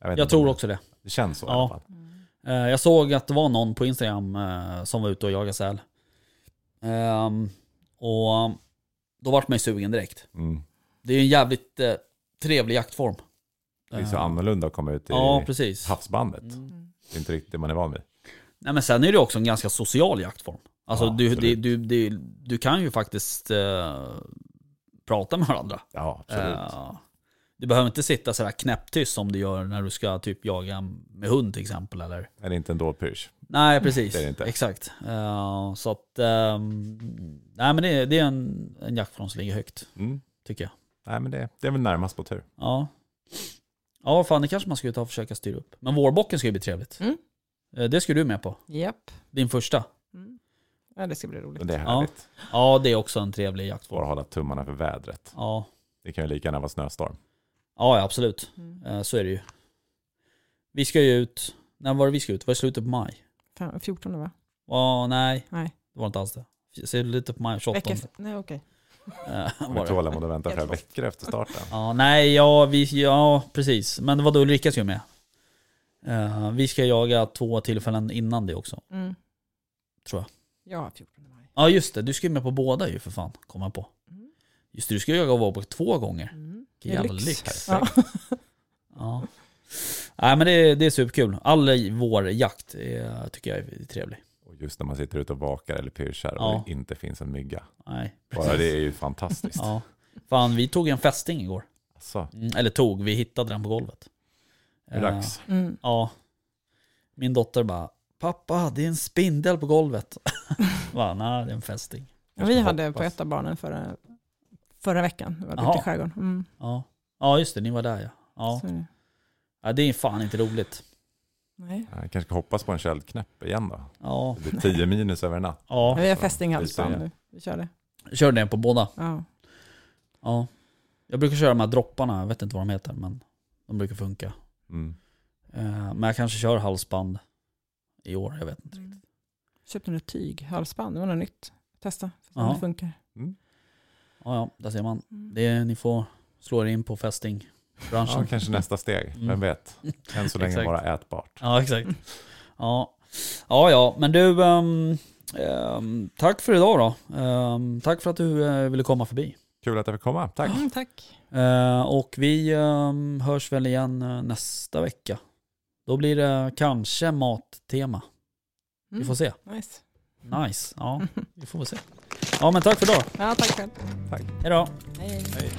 jag jag tror om också det. Det känns så i Ja. alla fall. Eh, Jag såg att det var någon på Instagram eh, som var ute och jagade säl. Ehm, och då vart man ju sugen direkt. Mm. Det är ju en jävligt eh, trevlig jaktform. Det är så annorlunda att komma ut i Ja, havsbandet. Mm. Det är inte riktigt det man är van vid. Nej men sen är det också en ganska social jaktform. Alltså Ja, du, absolut. du, du, du kan ju faktiskt eh, prata med varandra. Ja, absolut. Eh, du behöver inte sitta sådär knäpptyst som du gör när du ska typ jaga med hund till exempel. Eller? Är det inte en dårpysch? Nej, precis. Det är det inte. Exakt. Eh, så att, ehm, nej men det, är- det är en, en jaktform som ligger högt, Mm. tycker jag. Nej, men det, det är väl närmast på tur. Ja. Ja, fan det kanske man skulle ta och försöka styra upp. Men vårbocken ska ju bli trevligt. Mm. Eh, Det ska du med på. Japp. Din första. Ja, det ska bli roligt. Det är Ja. härligt. Ja, det är också en trevlig Bara jaktform. hålla tummarna för vädret. Ja, Det kan ju lika gärna vara snöstorm. ja ja, absolut. Mm. Eh, Så är det ju. Vi ska ju ut, när var det vi ska ut? Var det slutet på maj? Fem- 14 va? Ja, nej, Nej. det var inte alls det. Slutet på maj, 28. Vecka efter. Nej okej. [laughs] Eh, Har var vi det. tålamod att vänta flera veckor efter starten? Ja, nej, ja, vi, ja, precis. Men det var då Ulrika skulle med. Eh, vi ska jaga två tillfällen innan det också, Mm. tror jag. Ja, 14 maj. Ja, just det. Du ska ju med på båda ju för fan, kom jag på. Mm. Just det, du ska ju jaga Vårbock två gånger. Mm. Vilken Det är jävla lyx. lyx. Ja. [laughs] Ja. Nej, men det, är- det är superkul. All vår jakt är, tycker jag är trevlig. Och just när man sitter ute och vakar eller pyrschar och Ja. det inte finns en mygga. Nej, Bara det är ju fantastiskt. Ja. Fan, vi tog en fästing igår. Alltså, Mm, eller tog, vi hittade den på golvet. är dags. Mm. Ja. Min dotter bara, pappa det är en spindel på golvet. [laughs] Va, nej det är en fästing. Vi Jag hade hoppas. på ett av barnen förra, förra veckan. Vi var ute i skärgården. Mm. Ja. ja, just det, ni var där ja. Ja. Ja. Det är fan inte roligt. Nej. Jag kanske hoppas på en köldknäpp igen då. Ja. Det blir 10 minus över en natt. ja. Vi har fästinghalsband nu. Vi kör det. Kör den på båda. Ja. Ja. Jag brukar köra de här dropparna, jag vet inte vad de heter, men de brukar funka. Mm. Eh, Men jag kanske kör halsband i år, jag vet inte. Mm. Köpte något tyg, halsband. Det var något nytt. Testa. För Ja. det funkar. Ja, ja, där ser man. Mm. Det är, ni får slå er in på fästingbranschen. Ja, kanske nästa steg. Mm. Vem vet? Än så länge Exakt. bara ätbart. Ja, exakt. Ja, ja, ja men du, ehm, ehm, tack för idag då. Ehm, tack för att du eh, ville komma förbi. Kul att jag fick komma. Tack. Mm, tack. Eh, och vi ehm, hörs väl igen eh, nästa vecka. Då blir det kanske mattema. Vi Mm. får se. Nice. Nice. Ja, [laughs] vi får väl se. Ja, men tack för idag. Ja, tack själv. Hej då. Hej, hej. Hej.